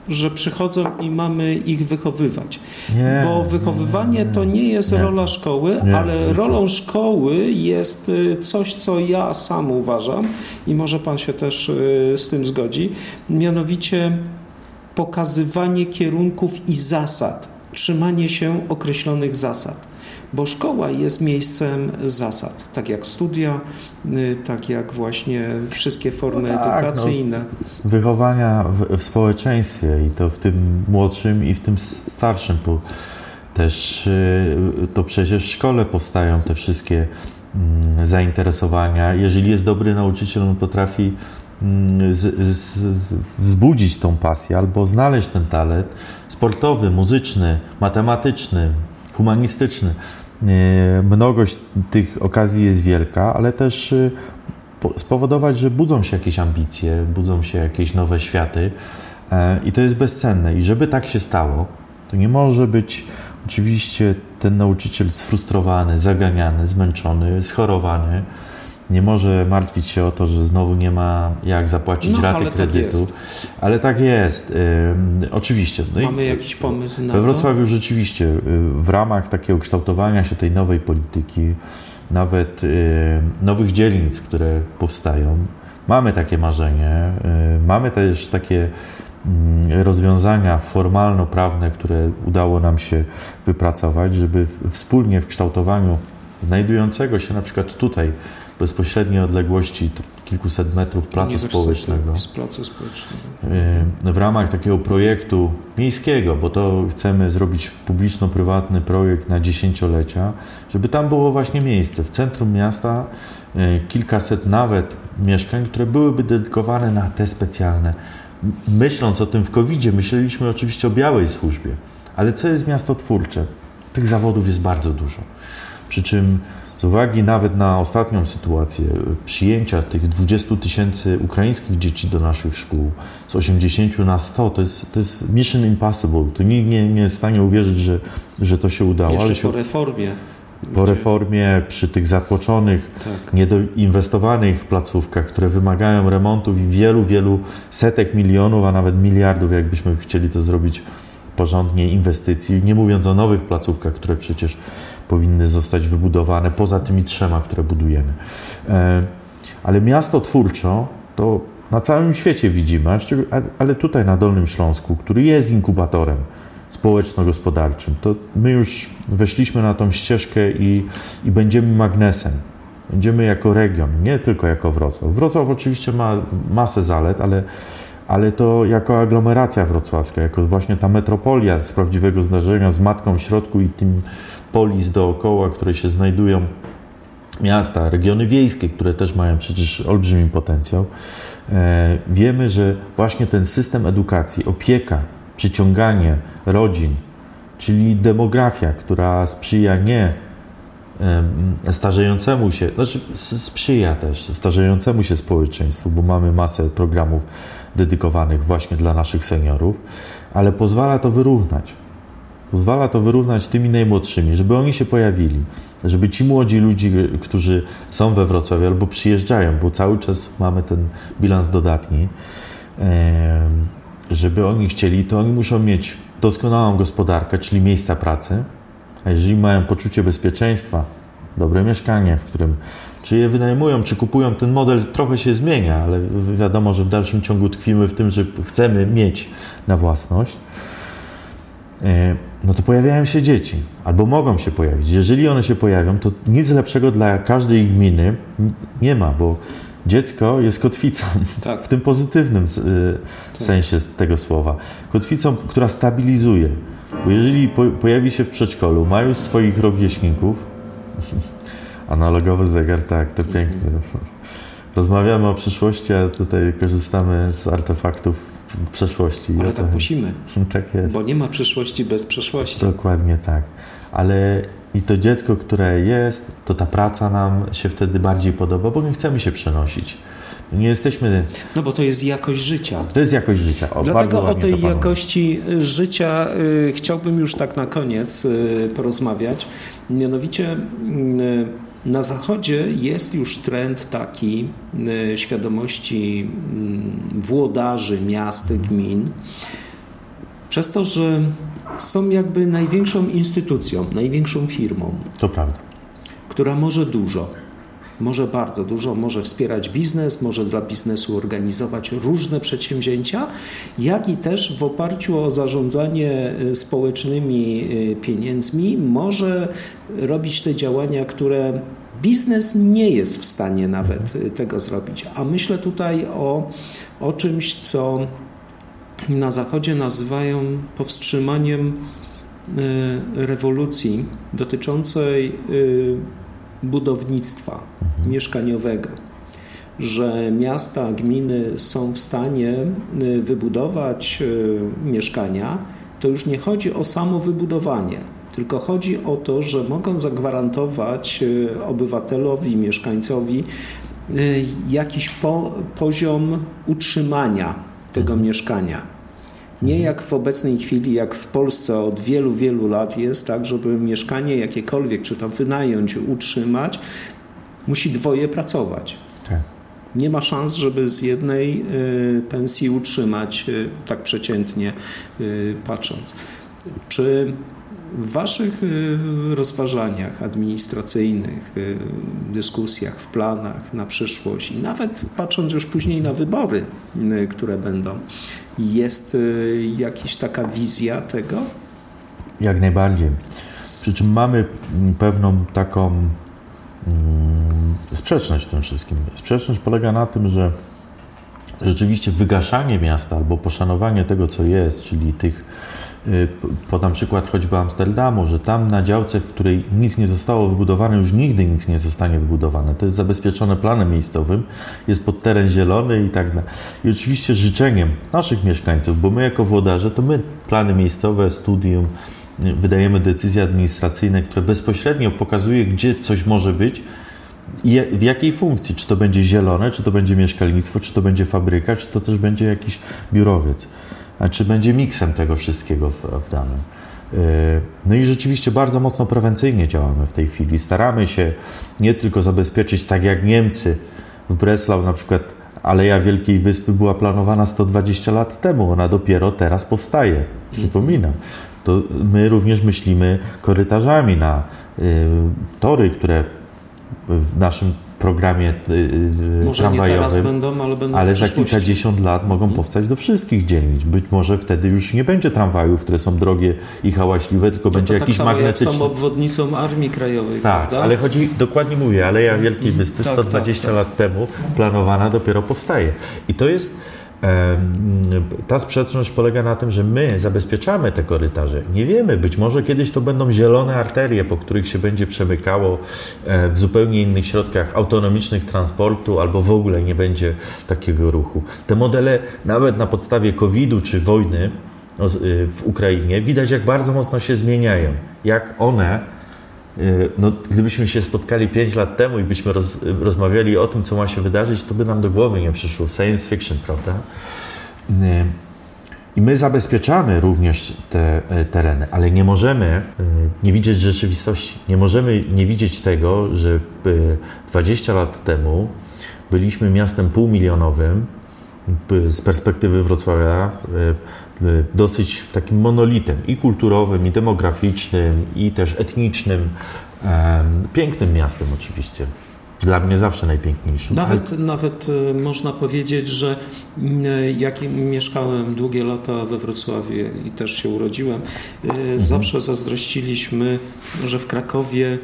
że przychodzą i mamy ich wychowywać. Nie, Bo wychowywanie nie, nie, to nie. jest rola szkoły, ale rolą szkoły jest y, coś, co ja sam uważam i może Pan się też y, z tym zgodzi, mianowicie pokazywanie kierunków i zasad, trzymanie się określonych zasad bo szkoła jest miejscem zasad, tak jak studia, y, tak jak właśnie wszystkie formy no tak, edukacyjne. No, wychowania w, w, społeczeństwie i to w tym młodszym i w tym starszym. Też y, to przecież w szkole powstają te wszystkie mm, zainteresowania. Jeżeli jest dobry nauczyciel, on potrafi mm, z, z, wzbudzić tą pasję albo znaleźć ten talent sportowy, muzyczny, matematyczny, humanistyczny. E, mnogość tych okazji jest wielka, ale też e, spowodować, że budzą się jakieś ambicje, budzą się jakieś nowe światy e, i to jest bezcenne. I żeby tak się stało, to nie może być oczywiście ten nauczyciel sfrustrowany, zaganiany, zmęczony, schorowany nie może martwić się o to, że znowu nie ma jak zapłacić no, raty ale tak kredytu. Tak ale tak jest. oczywiście. No Mamy jakiś pomysł na We Wrocławiu to? rzeczywiście y, w ramach takiego kształtowania się tej nowej polityki, nawet y, nowych dzielnic, które powstają, mamy takie marzenie. Y, mamy też takie mm, rozwiązania formalno-prawne, które udało nam się wypracować, żeby wspólnie w kształtowaniu znajdującego się na przykład tutaj bezpośredniej odległości kilkuset metrów placu społecznego. Z placu społecznego. W ramach takiego projektu miejskiego, bo to chcemy zrobić publiczno-prywatny projekt na dziesięciolecia, żeby tam było właśnie miejsce w centrum miasta, e, kilkaset nawet mieszkań, które byłyby dedykowane na te specjalne. Myśląc o tym w covid myśleliśmy oczywiście o białej służbie, ale co jest miasto twórcze? Tych zawodów jest bardzo dużo. Przy czym z uwagi nawet na ostatnią sytuację przyjęcia tych 20 tysięcy ukraińskich dzieci do naszych szkół z 80 na 100, to jest, to jest mission impossible. To nikt nie, nie jest w stanie uwierzyć, że, że to się udało. Jeszcze się, po reformie. Po reformie, przy tych zatłoczonych, tak. niedoinwestowanych placówkach, które wymagają remontów i wielu, wielu setek milionów, a nawet miliardów, jakbyśmy chcieli to zrobić porządnie, inwestycji, nie mówiąc o nowych placówkach, które przecież powinny zostać wybudowane poza tymi trzema, które budujemy. E, ale miasto twórczo to na całym świecie widzimy, ale tutaj na Dolnym Śląsku, który jest inkubatorem społeczno-gospodarczym. To my już weszliśmy na tą ścieżkę i, i będziemy magnesem. Będziemy jako region, nie tylko jako Wrocław. Wrocław oczywiście ma masę zalet, ale, ale to jako aglomeracja wrocławska, jako właśnie ta metropolia z prawdziwego zdarzenia, z matką w środku i tym polis dookoła, które się znajdują, miasta, regiony wiejskie, które też mają przecież olbrzymi potencjał. E, wiemy, że właśnie ten system edukacji, opieka, przyciąganie rodzin, czyli demografia, która sprzyja nie starzejącemu się, znaczy sprzyja też starzejącemu się społeczeństwu, bo mamy masę programów dedykowanych właśnie dla naszych seniorów, ale pozwala to wyrównać. Pozwala to wyrównać tymi najmłodszymi, żeby oni się pojawili, żeby ci młodzi ludzie, którzy są we Wrocławiu albo przyjeżdżają, bo cały czas mamy ten bilans dodatni, żeby oni chcieli, to oni muszą mieć doskonałą gospodarkę, czyli miejsca pracy, a jeżeli mają poczucie bezpieczeństwa, dobre mieszkanie, w którym czy je wynajmują, czy kupują, ten model trochę się zmienia, ale wiadomo, że w dalszym ciągu tkwimy w tym, że chcemy mieć na własność, e, no to pojawiają się dzieci, albo mogą się pojawić. Jeżeli one się pojawią, to nic lepszego dla każdej gminy nie ma, bo dziecko jest kotwicą, tak. w tym pozytywnym tak. sensie tego słowa. Kotwicą, która stabilizuje. Bo jeżeli po, pojawi się w przedszkolu, ma już swoich rówieśników, analogowy zegar, tak, to piękne. Rozmawiamy o przyszłości, a tutaj korzystamy z artefaktów przeszłości. Ale tak musimy. Tak jest. Bo nie ma przyszłości bez przeszłości. Dokładnie tak. Ale i to dziecko, które jest, to ta praca nam się wtedy bardziej podoba, bo nie chcemy się przenosić. Nie jesteśmy. No bo to jest jakość życia. To jest jakość życia. O, Dlatego o tej jakości y, życia y, chciałbym już tak na koniec y, porozmawiać. Mianowicie y, na Zachodzie jest już trend taki y, świadomości y, włodarzy miast, gmin, przez to, że są jakby największą instytucją, największą firmą. To prawda. Która może dużo może bardzo dużo, może wspierać biznes, może dla biznesu organizować różne przedsięwzięcia, jak i też w oparciu o zarządzanie y, społecznymi y, pieniędzmi może robić te działania, które biznes nie jest w stanie nawet y, tego zrobić. A myślę tutaj o, o czymś, co na Zachodzie nazywają powstrzymaniem rewolucji dotyczącej budownictwa mhm. mieszkaniowego, że miasta, gminy są w stanie y, wybudować y, mieszkania, to już nie chodzi o samo wybudowanie, tylko chodzi o to, że mogą zagwarantować y, obywatelowi, mieszkańcowi jakiś po, poziom utrzymania tego mhm. mieszkania. Nie jak w obecnej chwili, jak w Polsce od wielu, wielu lat jest tak, żeby mieszkanie jakiekolwiek, czy tam wynająć, utrzymać, musi dwoje pracować. Tak. Nie ma szans, żeby z jednej y, pensji utrzymać, y, tak przeciętnie y, patrząc. Czy w Waszych rozważaniach administracyjnych, dyskusjach, w planach na przyszłość i nawet patrząc już później na wybory, które będą, jest y, jakaś taka wizja tego? Jak najbardziej. Przy czym mamy pewną taką mm, sprzeczność w tym wszystkim. Sprzeczność polega na tym, że rzeczywiście wygaszanie miasta albo poszanowanie tego, co jest, czyli tych podam przykład choćby Amsterdamu, że tam na działce, w której nic nie zostało wybudowane, już nigdy nic nie zostanie wybudowane. To jest zabezpieczone planem miejscowym, jest pod teren zielony i tak dalej. I oczywiście życzeniem naszych mieszkańców, bo my jako włodarze, to my plany miejscowe, studium, y, wydajemy decyzje administracyjne, które bezpośrednio pokazuje, gdzie coś może być, i w jakiej funkcji? Czy to będzie zielone, czy to będzie mieszkalnictwo, czy to będzie fabryka, czy to też będzie jakiś biurowiec czy będzie miksem tego wszystkiego w, w danym. Y, no i rzeczywiście bardzo mocno prewencyjnie działamy w tej chwili. Staramy się nie tylko zabezpieczyć, tak jak Niemcy w Breslau na przykład Aleja Wielkiej Wyspy była planowana 120 lat temu, ona dopiero teraz powstaje. Przypominam. To my również myślimy korytarzami na y, tory, które w naszym programie yy, Może nie teraz będą, ale będą Ale za kilkadziesiąt lat mogą hmm. powstać do wszystkich dzielnic. Być może wtedy już nie będzie tramwajów, które są drogie i hałaśliwe, tylko no będzie tak jakiś samo magnetyczny. Jak z tą obwodnicą Armii Krajowej, Tak, prawda? ale chodzi, dokładnie mówię, Aleja Wielkiej Wyspy tak, 120 tak, tak. lat temu planowana dopiero powstaje. I to jest ta sprzeczność polega na tym, że my zabezpieczamy te korytarze. Nie wiemy, być może kiedyś to będą zielone arterie, po których się będzie przemykało e, w zupełnie innych środkach autonomicznych transportu, albo w ogóle nie będzie takiego ruchu. Te modele, nawet na podstawie COVID-u czy wojny y, w Ukrainie, widać, jak bardzo mocno się zmieniają. Jak one no, gdybyśmy się spotkali 5 lat temu i byśmy roz, rozmawiali o tym, co ma się wydarzyć, to by nam do głowy nie przyszło. Science fiction, prawda? Y, I my zabezpieczamy również te e, tereny, ale nie możemy nie widzieć rzeczywistości. Nie możemy nie widzieć tego, że 20 lat temu byliśmy miastem półmilionowym, z perspektywy Wrocławia e, e, dosyć takim monolitem i kulturowym, i demograficznym, i też etnicznym. Pięknym miastem oczywiście. Dla mnie zawsze najpiękniejszym. Nawet, Ale... nawet e, można powiedzieć, że jak mieszkałem długie lata we Wrocławiu i też się urodziłem, mhm. zawsze zazdrościliśmy, że w Krakowie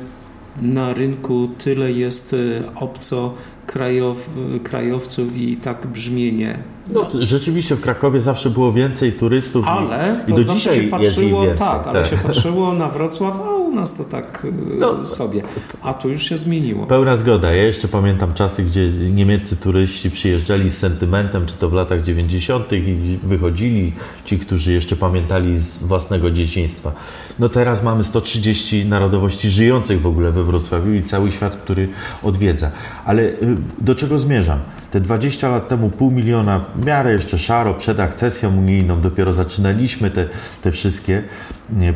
na rynku tyle jest obco krajow, krajowców i tak brzmienie. No, rzeczywiście w Krakowie zawsze było więcej turystów. Ale i, i do dzisiaj się patrzyło, więcej, tak, ale tak. się patrzyło na Wrocław, a u nas to tak no, sobie. A tu już się zmieniło. Pełna zgoda. Ja jeszcze pamiętam czasy, gdzie niemieccy turyści przyjeżdżali z sentymentem, czy to w latach 90. i wychodzili ci, którzy jeszcze pamiętali z własnego dzieciństwa. No teraz mamy 130 narodowości żyjących w ogóle we Wrocławiu i cały świat, który odwiedza. Ale y, do czego zmierzam? Te 20 lat temu pół miliona, w miarę jeszcze szaro, przed akcesją unijną, dopiero zaczynaliśmy te, te wszystkie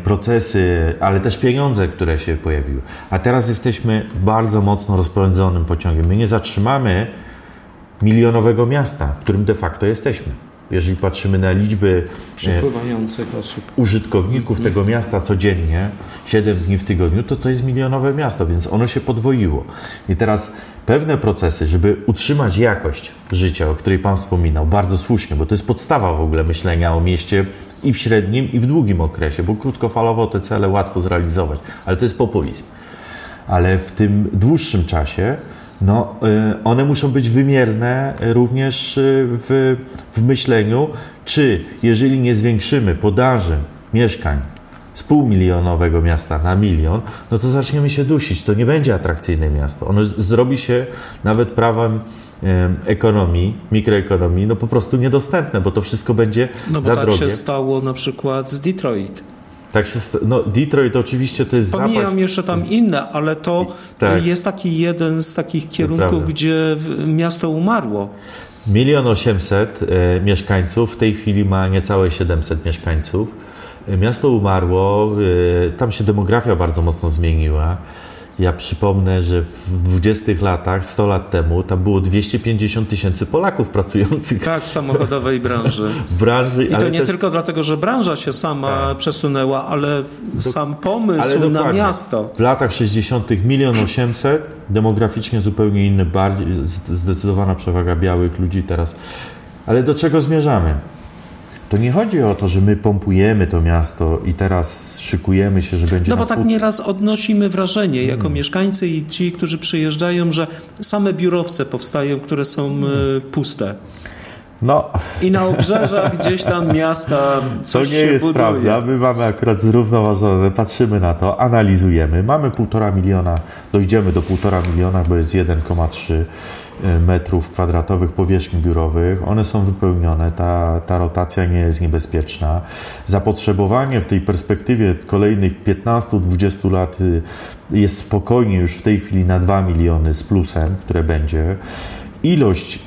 procesy, ale też pieniądze, które się pojawiły. A teraz jesteśmy bardzo mocno rozpędzonym pociągiem. My nie zatrzymamy milionowego miasta, w którym de facto jesteśmy jeżeli patrzymy na liczby e, przepływających osób, użytkowników mhm. tego miasta codziennie, 7 dni w tygodniu, to to jest milionowe miasto, więc ono się podwoiło. I teraz pewne procesy, żeby utrzymać jakość życia, o której Pan wspominał, bardzo słusznie, bo to jest podstawa w ogóle myślenia o mieście i w średnim, i w długim okresie, bo krótkofalowo te cele łatwo zrealizować, ale to jest populizm. Ale w tym dłuższym czasie no, y, one muszą być wymierne również y, w, w myśleniu, czy jeżeli nie zwiększymy podaży mieszkań z półmilionowego miasta na milion, no to zaczniemy się dusić. To nie będzie atrakcyjne miasto. Ono zrobi się nawet prawem ekonomii, mikroekonomii, no po prostu niedostępne, bo to wszystko będzie no za tak drogie. się stało na przykład z Detroit. Tak się no Detroit oczywiście to jest Pomijam zapaść. jeszcze tam inne, ale to tak. jest taki jeden z takich kierunków, gdzie miasto umarło. Milion osiemset e, mieszkańców, w tej chwili ma niecałe 700 mieszkańców. E, miasto umarło, e, tam się demografia bardzo mocno zmieniła. Ja przypomnę, że w 20 latach, 100 lat temu, tam było 250 tysięcy Polaków pracujących. Tak, w samochodowej branży. branży I to nie też... tylko dlatego, że branża się sama tak. przesunęła, ale Do... sam pomysł ale na miasto. W latach 60. milion 800, demograficznie zupełnie inny, bardziej, zdecydowana przewaga białych ludzi teraz. Ale do czego zmierzamy? To nie chodzi o to, że my pompujemy to miasto i teraz szykujemy się, że będzie. No bo tak nieraz odnosimy wrażenie jako hmm. mieszkańcy i ci, którzy przyjeżdżają, że same biurowce powstają, które są hmm. puste. No. I na obrzeżach gdzieś tam miasta coś To nie jest buduje. prawda. My mamy akurat zrównoważone, patrzymy na to, analizujemy. Mamy półtora miliona, dojdziemy do półtora miliona, bo jest 1,3 E, metrów kwadratowych powierzchni biurowych. One są wypełnione, ta, ta rotacja nie jest niebezpieczna. Zapotrzebowanie w tej perspektywie kolejnych 15-20 lat y, jest spokojnie już w tej chwili na 2 miliony z plusem, które będzie. Ilość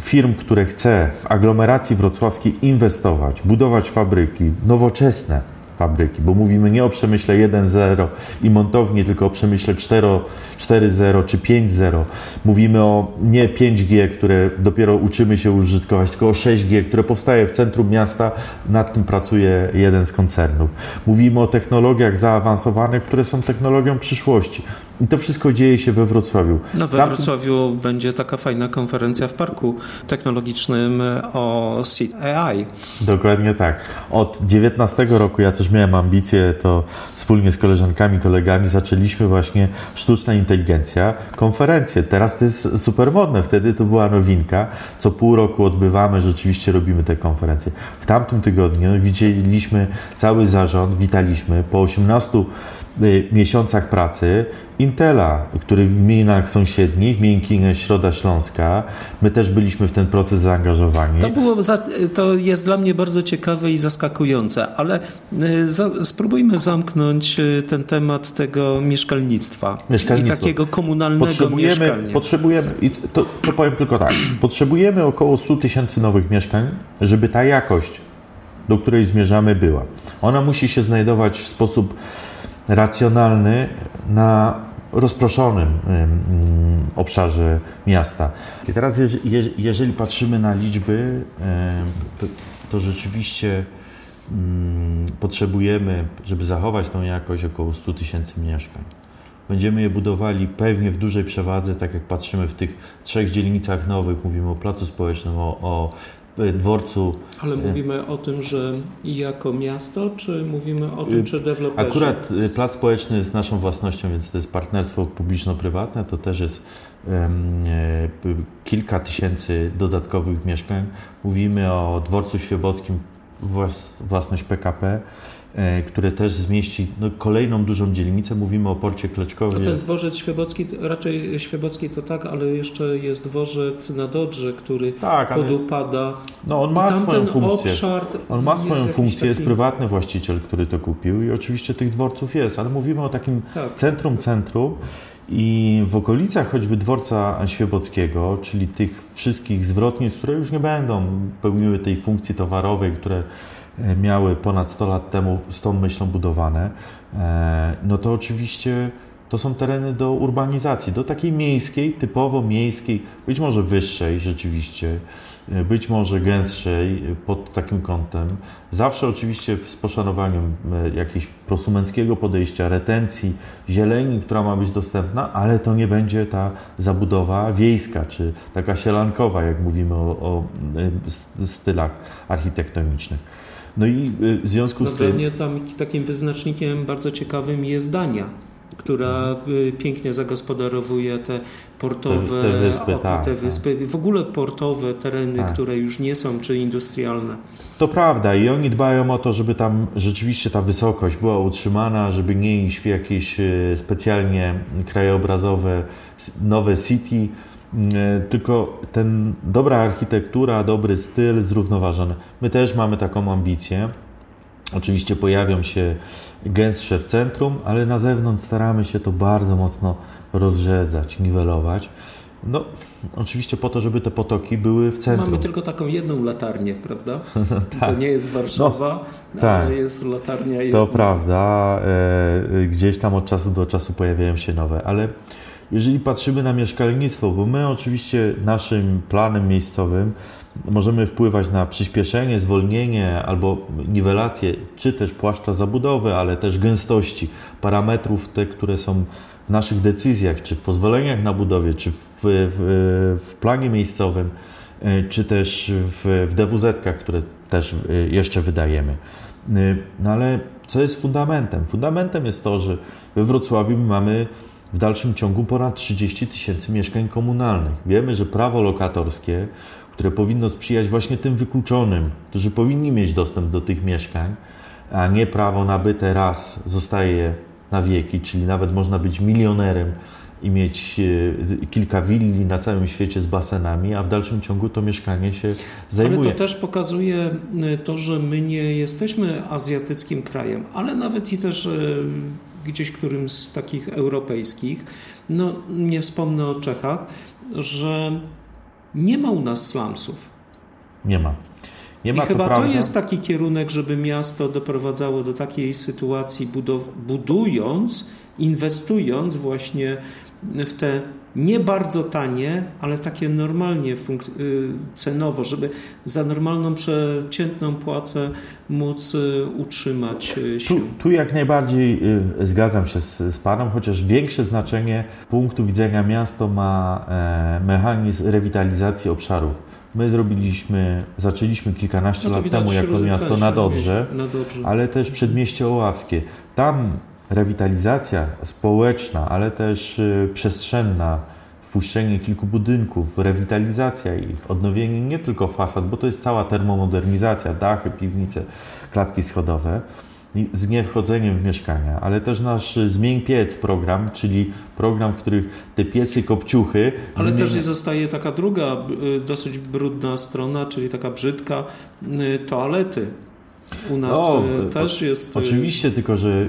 firm, które chce w aglomeracji wrocławskiej inwestować, budować fabryki nowoczesne, fabryki, bo mówimy nie o przemyśle 1.0 i montowni, tylko o przemyśle 4.0 czy 5.0. Mówimy o nie 5G, które dopiero uczymy się użytkować, tylko o 6G, które powstaje w centrum miasta, nad tym pracuje jeden z koncernów. Mówimy o technologiach zaawansowanych, które są technologią przyszłości. I to wszystko dzieje się we Wrocławiu. No we Tam- Wrocławiu będzie taka fajna konferencja w parku technologicznym o Seed AI. Dokładnie tak. Od 19 roku ja też miałem ambicje, to wspólnie z koleżankami, kolegami zaczęliśmy właśnie sztuczna inteligencja, konferencję. Teraz to jest super modne, wtedy to była nowinka. Co pół roku odbywamy, rzeczywiście robimy te konferencje. W tamtym tygodniu widzieliśmy cały zarząd, witaliśmy po 18 y, miesiącach pracy Intela, który w gminach sąsiednich, Miękina, Środa Śląska, my też byliśmy w ten proces zaangażowani. To, było za, to jest dla mnie bardzo ciekawe i zaskakujące, ale y, za, spróbujmy zamknąć y, ten temat tego mieszkalnictwa. Mieszkalnictwo. I takiego komunalnego Potrzebujemy, mieszkania. potrzebujemy i to, to powiem tylko tak, potrzebujemy około 100 tysięcy nowych mieszkań, żeby ta jakość, do której zmierzamy, była. Ona musi się znajdować w sposób racjonalny na rozproszonym ym, ym, obszarze miasta. I teraz, jeż- jeż- jeżeli patrzymy na liczby, to, rzeczywiście ym, potrzebujemy, żeby zachować tą jakość, około 100 tysięcy mieszkań. Będziemy je budowali pewnie w dużej przewadze, tak jak patrzymy w tych trzech dzielnicach nowych, mówimy o placu społecznym, o, o dworcu. Ale mówimy o tym, że jako miasto, czy mówimy o tym, czy deweloperzy? Akurat y, plac społeczny jest naszą własnością, więc to jest partnerstwo publiczno-prywatne, to też jest e, kilka tysięcy dodatkowych mieszkań. Mówimy o dworcu świebockim, włas, własność PKP, e, które też zmieści no, kolejną dużą dzielnicę. Mówimy o porcie Kleczkowie. ten dworzec świebocki, raczej świebocki to tak, ale jeszcze jest dworzec na Dodrze, który Tak, ale podupada. no, on ma swoją funkcję. obszar On ma jest swoją jakiś funkcję, jest taki- prywatny właściciel, który to kupił i oczywiście tych dworców jest, ale mówimy o takim Tak. centrum centrum i w okolicach choćby dworca Świebockiego, czyli tych wszystkich zwrotnic, które już nie będą pełniły tej funkcji towarowej, które e, miały ponad 100 lat temu z tą myślą budowane, e, no to oczywiście to są tereny do urbanizacji, do takiej miejskiej, typowo miejskiej, być może wyższej rzeczywiście, e, być może gęstszej pod takim kątem. Zawsze oczywiście z poszanowaniem jakiegoś prosumenckiego podejścia, retencji, zieleni, która ma być dostępna, ale to nie będzie ta zabudowa wiejska, czy taka sielankowa, jak mówimy o, o e, stylach architektonicznych. No i e, w związku No z tym... pewnie tam takim wyznacznikiem bardzo ciekawym jest Dania, która y, pięknie zagospodarowuje te portowe, Te- te wyspy, tak, te tak. wyspy, w ogóle portowe tereny, Tak. które już nie są czy industrialne. To prawda i oni dbają o to, żeby tam rzeczywiście ta wysokość była utrzymana, żeby nie iść w jakieś e, specjalnie krajobrazowe nowe city, e, tylko ten dobra architektura, dobry styl zrównoważony. My też mamy taką ambicję. Oczywiście pojawią się gęstsze w centrum, ale na zewnątrz staramy się to bardzo mocno rozrzedzać, niwelować. No, oczywiście po to, żeby te potoki były w centrum. Mamy tylko taką jedną latarnię, prawda? To nie jest Warszawa, tak. ale jest latarnia To jedna. prawda, e, gdzieś tam od czasu do czasu pojawiają się nowe, ale jeżeli patrzymy na mieszkalnictwo, bo my oczywiście naszym planem miejscowym możemy wpływać na przyspieszenie, zwolnienie albo niwelację, czy też płaszcza zabudowy, ale też gęstości parametrów, te, które są w naszych decyzjach, czy w pozwoleniach na budowie, czy w, w, w planie miejscowym, e, czy też w, w DWZ-kach, które też e, jeszcze wydajemy. Y, No ale co jest fundamentem? Fundamentem jest to, że we Wrocławiu mamy w dalszym ciągu ponad 30 tysięcy mieszkań komunalnych. Wiemy, że prawo lokatorskie, które powinno sprzyjać właśnie tym wykluczonym, którzy powinni mieć dostęp do tych mieszkań, a nie prawo nabyte raz zostaje na wieki, czyli nawet można być milionerem i mieć e, kilka willi na całym świecie z basenami, a w dalszym ciągu to mieszkanie się Ale zajmuje. to też pokazuje y, to, że my nie jesteśmy azjatyckim krajem, ale nawet i też y, gdzieś którymś z takich europejskich, no nie wspomnę o Czechach, że nie ma u nas slumsów. Nie ma. Nie ma I chyba to, prawda. jest taki kierunek, żeby miasto doprowadzało do takiej sytuacji, budow- budując, inwestując właśnie w te nie bardzo tanie, ale takie normalnie cenowo, żeby za normalną przeciętną płacę móc utrzymać się. Tu, tu jak najbardziej zgadzam się z, z Panem, chociaż większe znaczenie punktu widzenia miasto ma e, mechanizm rewitalizacji obszarów. My zrobiliśmy, zaczęliśmy kilkanaście no lat temu jako miasto na Dodrze, na Dodrze, ale też przedmieście Oławskie. Tam rewitalizacja społeczna, ale też y, przestrzenna, wpuszczenie kilku budynków, rewitalizacja ich, odnowienie nie tylko fasad, bo to jest cała termomodernizacja, dachy, piwnice, klatki schodowe, z niewchodzeniem w mieszkania, ale też nasz Zmień Piec program, czyli program, w których te piecy, kopciuchy... Ale też zostaje taka druga, y, dosyć brudna strona, czyli taka brzydka, y, toalety. U nas o, y, też jest. Oczywiście, tylko że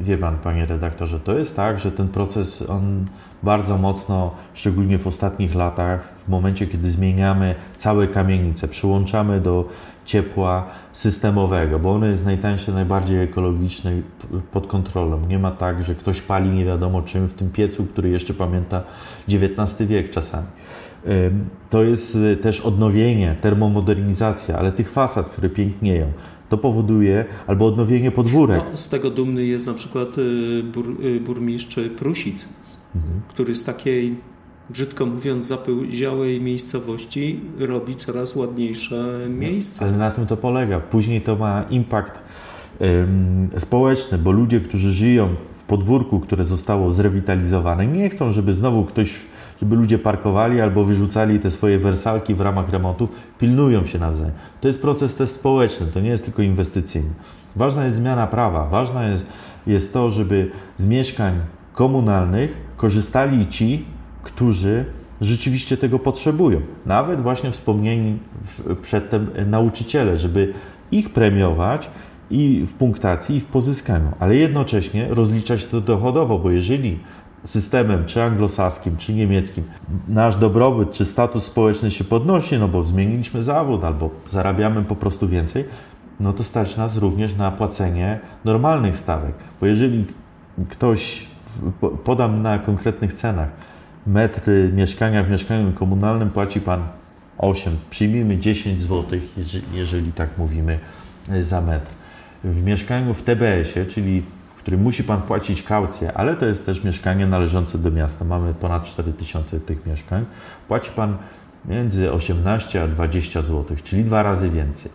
wie pan, panie redaktorze, to jest tak, że ten proces on bardzo mocno, szczególnie w ostatnich latach, w momencie, kiedy zmieniamy całe kamienice, przyłączamy do ciepła systemowego, bo ono jest najtańsze, najbardziej ekologiczne pod kontrolą. Nie ma tak, że ktoś pali nie wiadomo czym w tym piecu, który jeszcze pamięta XIX wiek czasami. To jest y, też odnowienie, termomodernizacja, ale tych fasad, które pięknieją. To powoduje, albo odnowienie podwórek. No, z tego dumny jest na przykład y, bur, y, burmistrz Prusic, mhm. który z takiej brzydko mówiąc, zapyziałej miejscowości robi coraz ładniejsze miejsca. Ale na tym to polega. Później to ma impact ym, społeczny, bo ludzie, którzy żyją w podwórku, które zostało zrewitalizowane, nie chcą, żeby znowu ktoś, żeby ludzie parkowali albo wyrzucali te swoje wersalki w ramach remontu, pilnują się nawzajem. To jest proces też społeczny, to nie jest tylko inwestycyjny. Ważna jest zmiana prawa, ważne jest, jest to, żeby z mieszkań komunalnych korzystali ci, którzy rzeczywiście tego potrzebują. Nawet właśnie wspomnieni przedtem nauczyciele, żeby ich premiować i w punktacji, i w pozyskaniu, ale jednocześnie rozliczać to dochodowo, bo jeżeli systemem czy anglosaskim, czy niemieckim nasz dobrobyt czy status społeczny się podnosi, no bo zmieniliśmy zawód albo zarabiamy po prostu więcej, no to stać nas również na płacenie normalnych stawek. Bo jeżeli ktoś, podam na konkretnych cenach, metr mieszkania w mieszkaniu komunalnym płaci Pan 8, przyjmijmy 10 zł, jeżeli tak mówimy, e, za metr. W mieszkaniu w TBS-ie, czyli którym musi Pan płacić kaucję, ale to jest też mieszkanie należące do miasta, mamy ponad 4000 tych mieszkań, płaci Pan między 18 a 20 zł, czyli dwa razy więcej.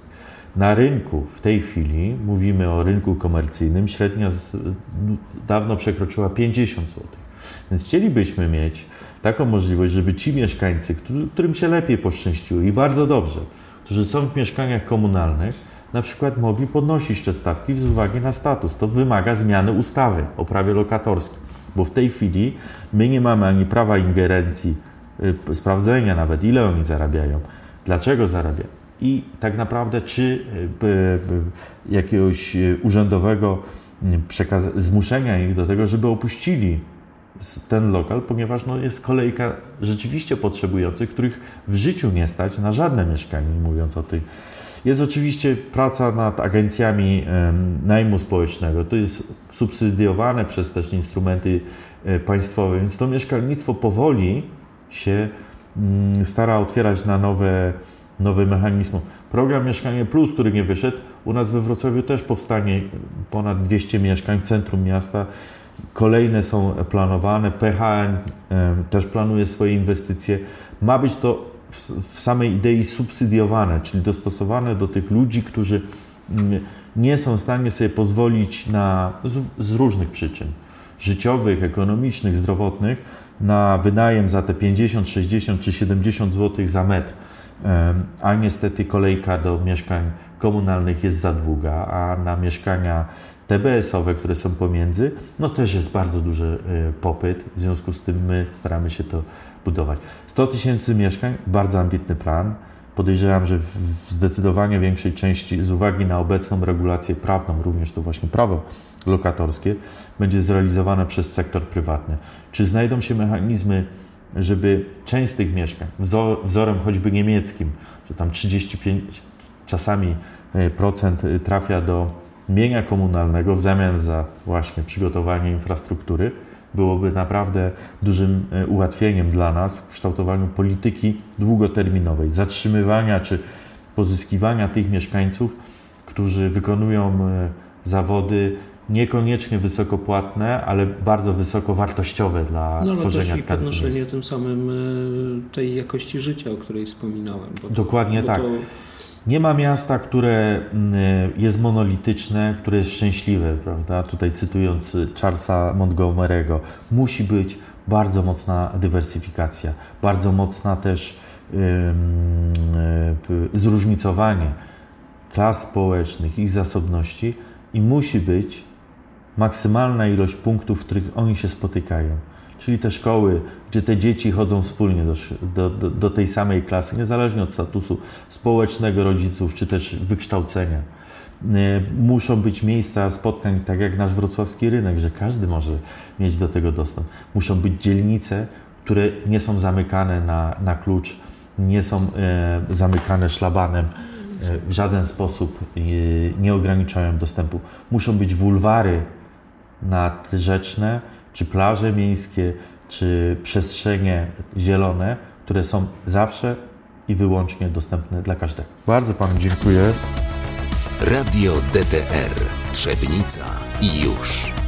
Na rynku w tej chwili, mówimy o rynku komercyjnym, średnia z, dawno przekroczyła 50 zł. Więc chcielibyśmy mieć taką możliwość, żeby ci mieszkańcy, którym się lepiej poszczęściło i bardzo dobrze, którzy są w mieszkaniach komunalnych, na przykład mogli podnosić te stawki z uwagi na status. To wymaga zmiany ustawy o prawie lokatorskim, bo w tej chwili my nie mamy ani prawa ingerencji, y, sprawdzenia nawet, ile oni zarabiają, dlaczego zarabiają i tak naprawdę czy y, y, jakiegoś urzędowego zmuszenia ich do tego, żeby opuścili ten lokal, ponieważ no, jest kolejka rzeczywiście potrzebujących, których w życiu nie stać na żadne mieszkanie, mówiąc o tych. Jest oczywiście praca nad agencjami najmu społecznego. To jest subsydiowane przez też instrumenty e, państwowe, więc to mieszkalnictwo powoli się mm, stara otwierać na nowe, nowe mechanizmy. Program Mieszkanie Plus, który nie wyszedł, u nas we Wrocławiu też powstanie ponad 200 mieszkań w centrum miasta Kolejne są planowane. PHN też planuje swoje inwestycje. Ma być to w samej idei subsydiowane, czyli dostosowane do tych ludzi, którzy mm, nie są w stanie sobie pozwolić na, z, z różnych przyczyn życiowych, ekonomicznych, zdrowotnych na wynajem za te 50, 60 czy 70 zł za metr, a niestety kolejka do mieszkań komunalnych jest za długa, a na mieszkania TBS-owe, które są pomiędzy, no też jest bardzo duży y, popyt, w związku z tym my staramy się to budować. 100 tysięcy mieszkań, bardzo ambitny plan. Podejrzewam, że w zdecydowanie większej części, z uwagi na obecną regulację prawną, również to właśnie prawo lokatorskie, będzie zrealizowane przez sektor prywatny. Czy znajdą się mechanizmy, żeby część z tych mieszkań, wzor, wzorem choćby niemieckim, że tam 35 czasami y, procent y, trafia do mienia komunalnego w zamian za właśnie przygotowanie infrastruktury, byłoby naprawdę dużym e, ułatwieniem dla nas w kształtowaniu polityki długoterminowej, zatrzymywania czy pozyskiwania tych mieszkańców, którzy wykonują e, zawody niekoniecznie wysokopłatne, ale bardzo wysokowartościowe dla no, ale tworzenia też i podnoszenie tym samym e, tej jakości życia, o której wspominałem. To, Dokładnie tak. To... Nie ma miasta, które mm, jest monolityczne, które jest szczęśliwe, prawda? Tutaj cytując Charlesa Montgomery'ego, musi być bardzo mocna dywersyfikacja, bardzo mocna też yy, zróżnicowanie klas społecznych, ich zasobności i musi być maksymalna ilość punktów, w których oni się spotykają. Czyli te szkoły, gdzie te dzieci chodzą wspólnie do, do, do tej samej klasy, niezależnie od statusu społecznego rodziców, czy też wykształcenia. E, muszą być miejsca spotkań, tak jak nasz wrocławski rynek, że każdy może mieć do tego dostęp. Muszą być dzielnice, które nie są zamykane na, na klucz, nie są e, zamykane szlabanem, e, w żaden sposób e, nie ograniczają dostępu. Muszą być bulwary nadrzeczne, czy plaże miejskie, czy przestrzenie zielone, które są zawsze i wyłącznie dostępne dla każdego. Bardzo Panu dziękuję. Radio DTR Trzebnica i już.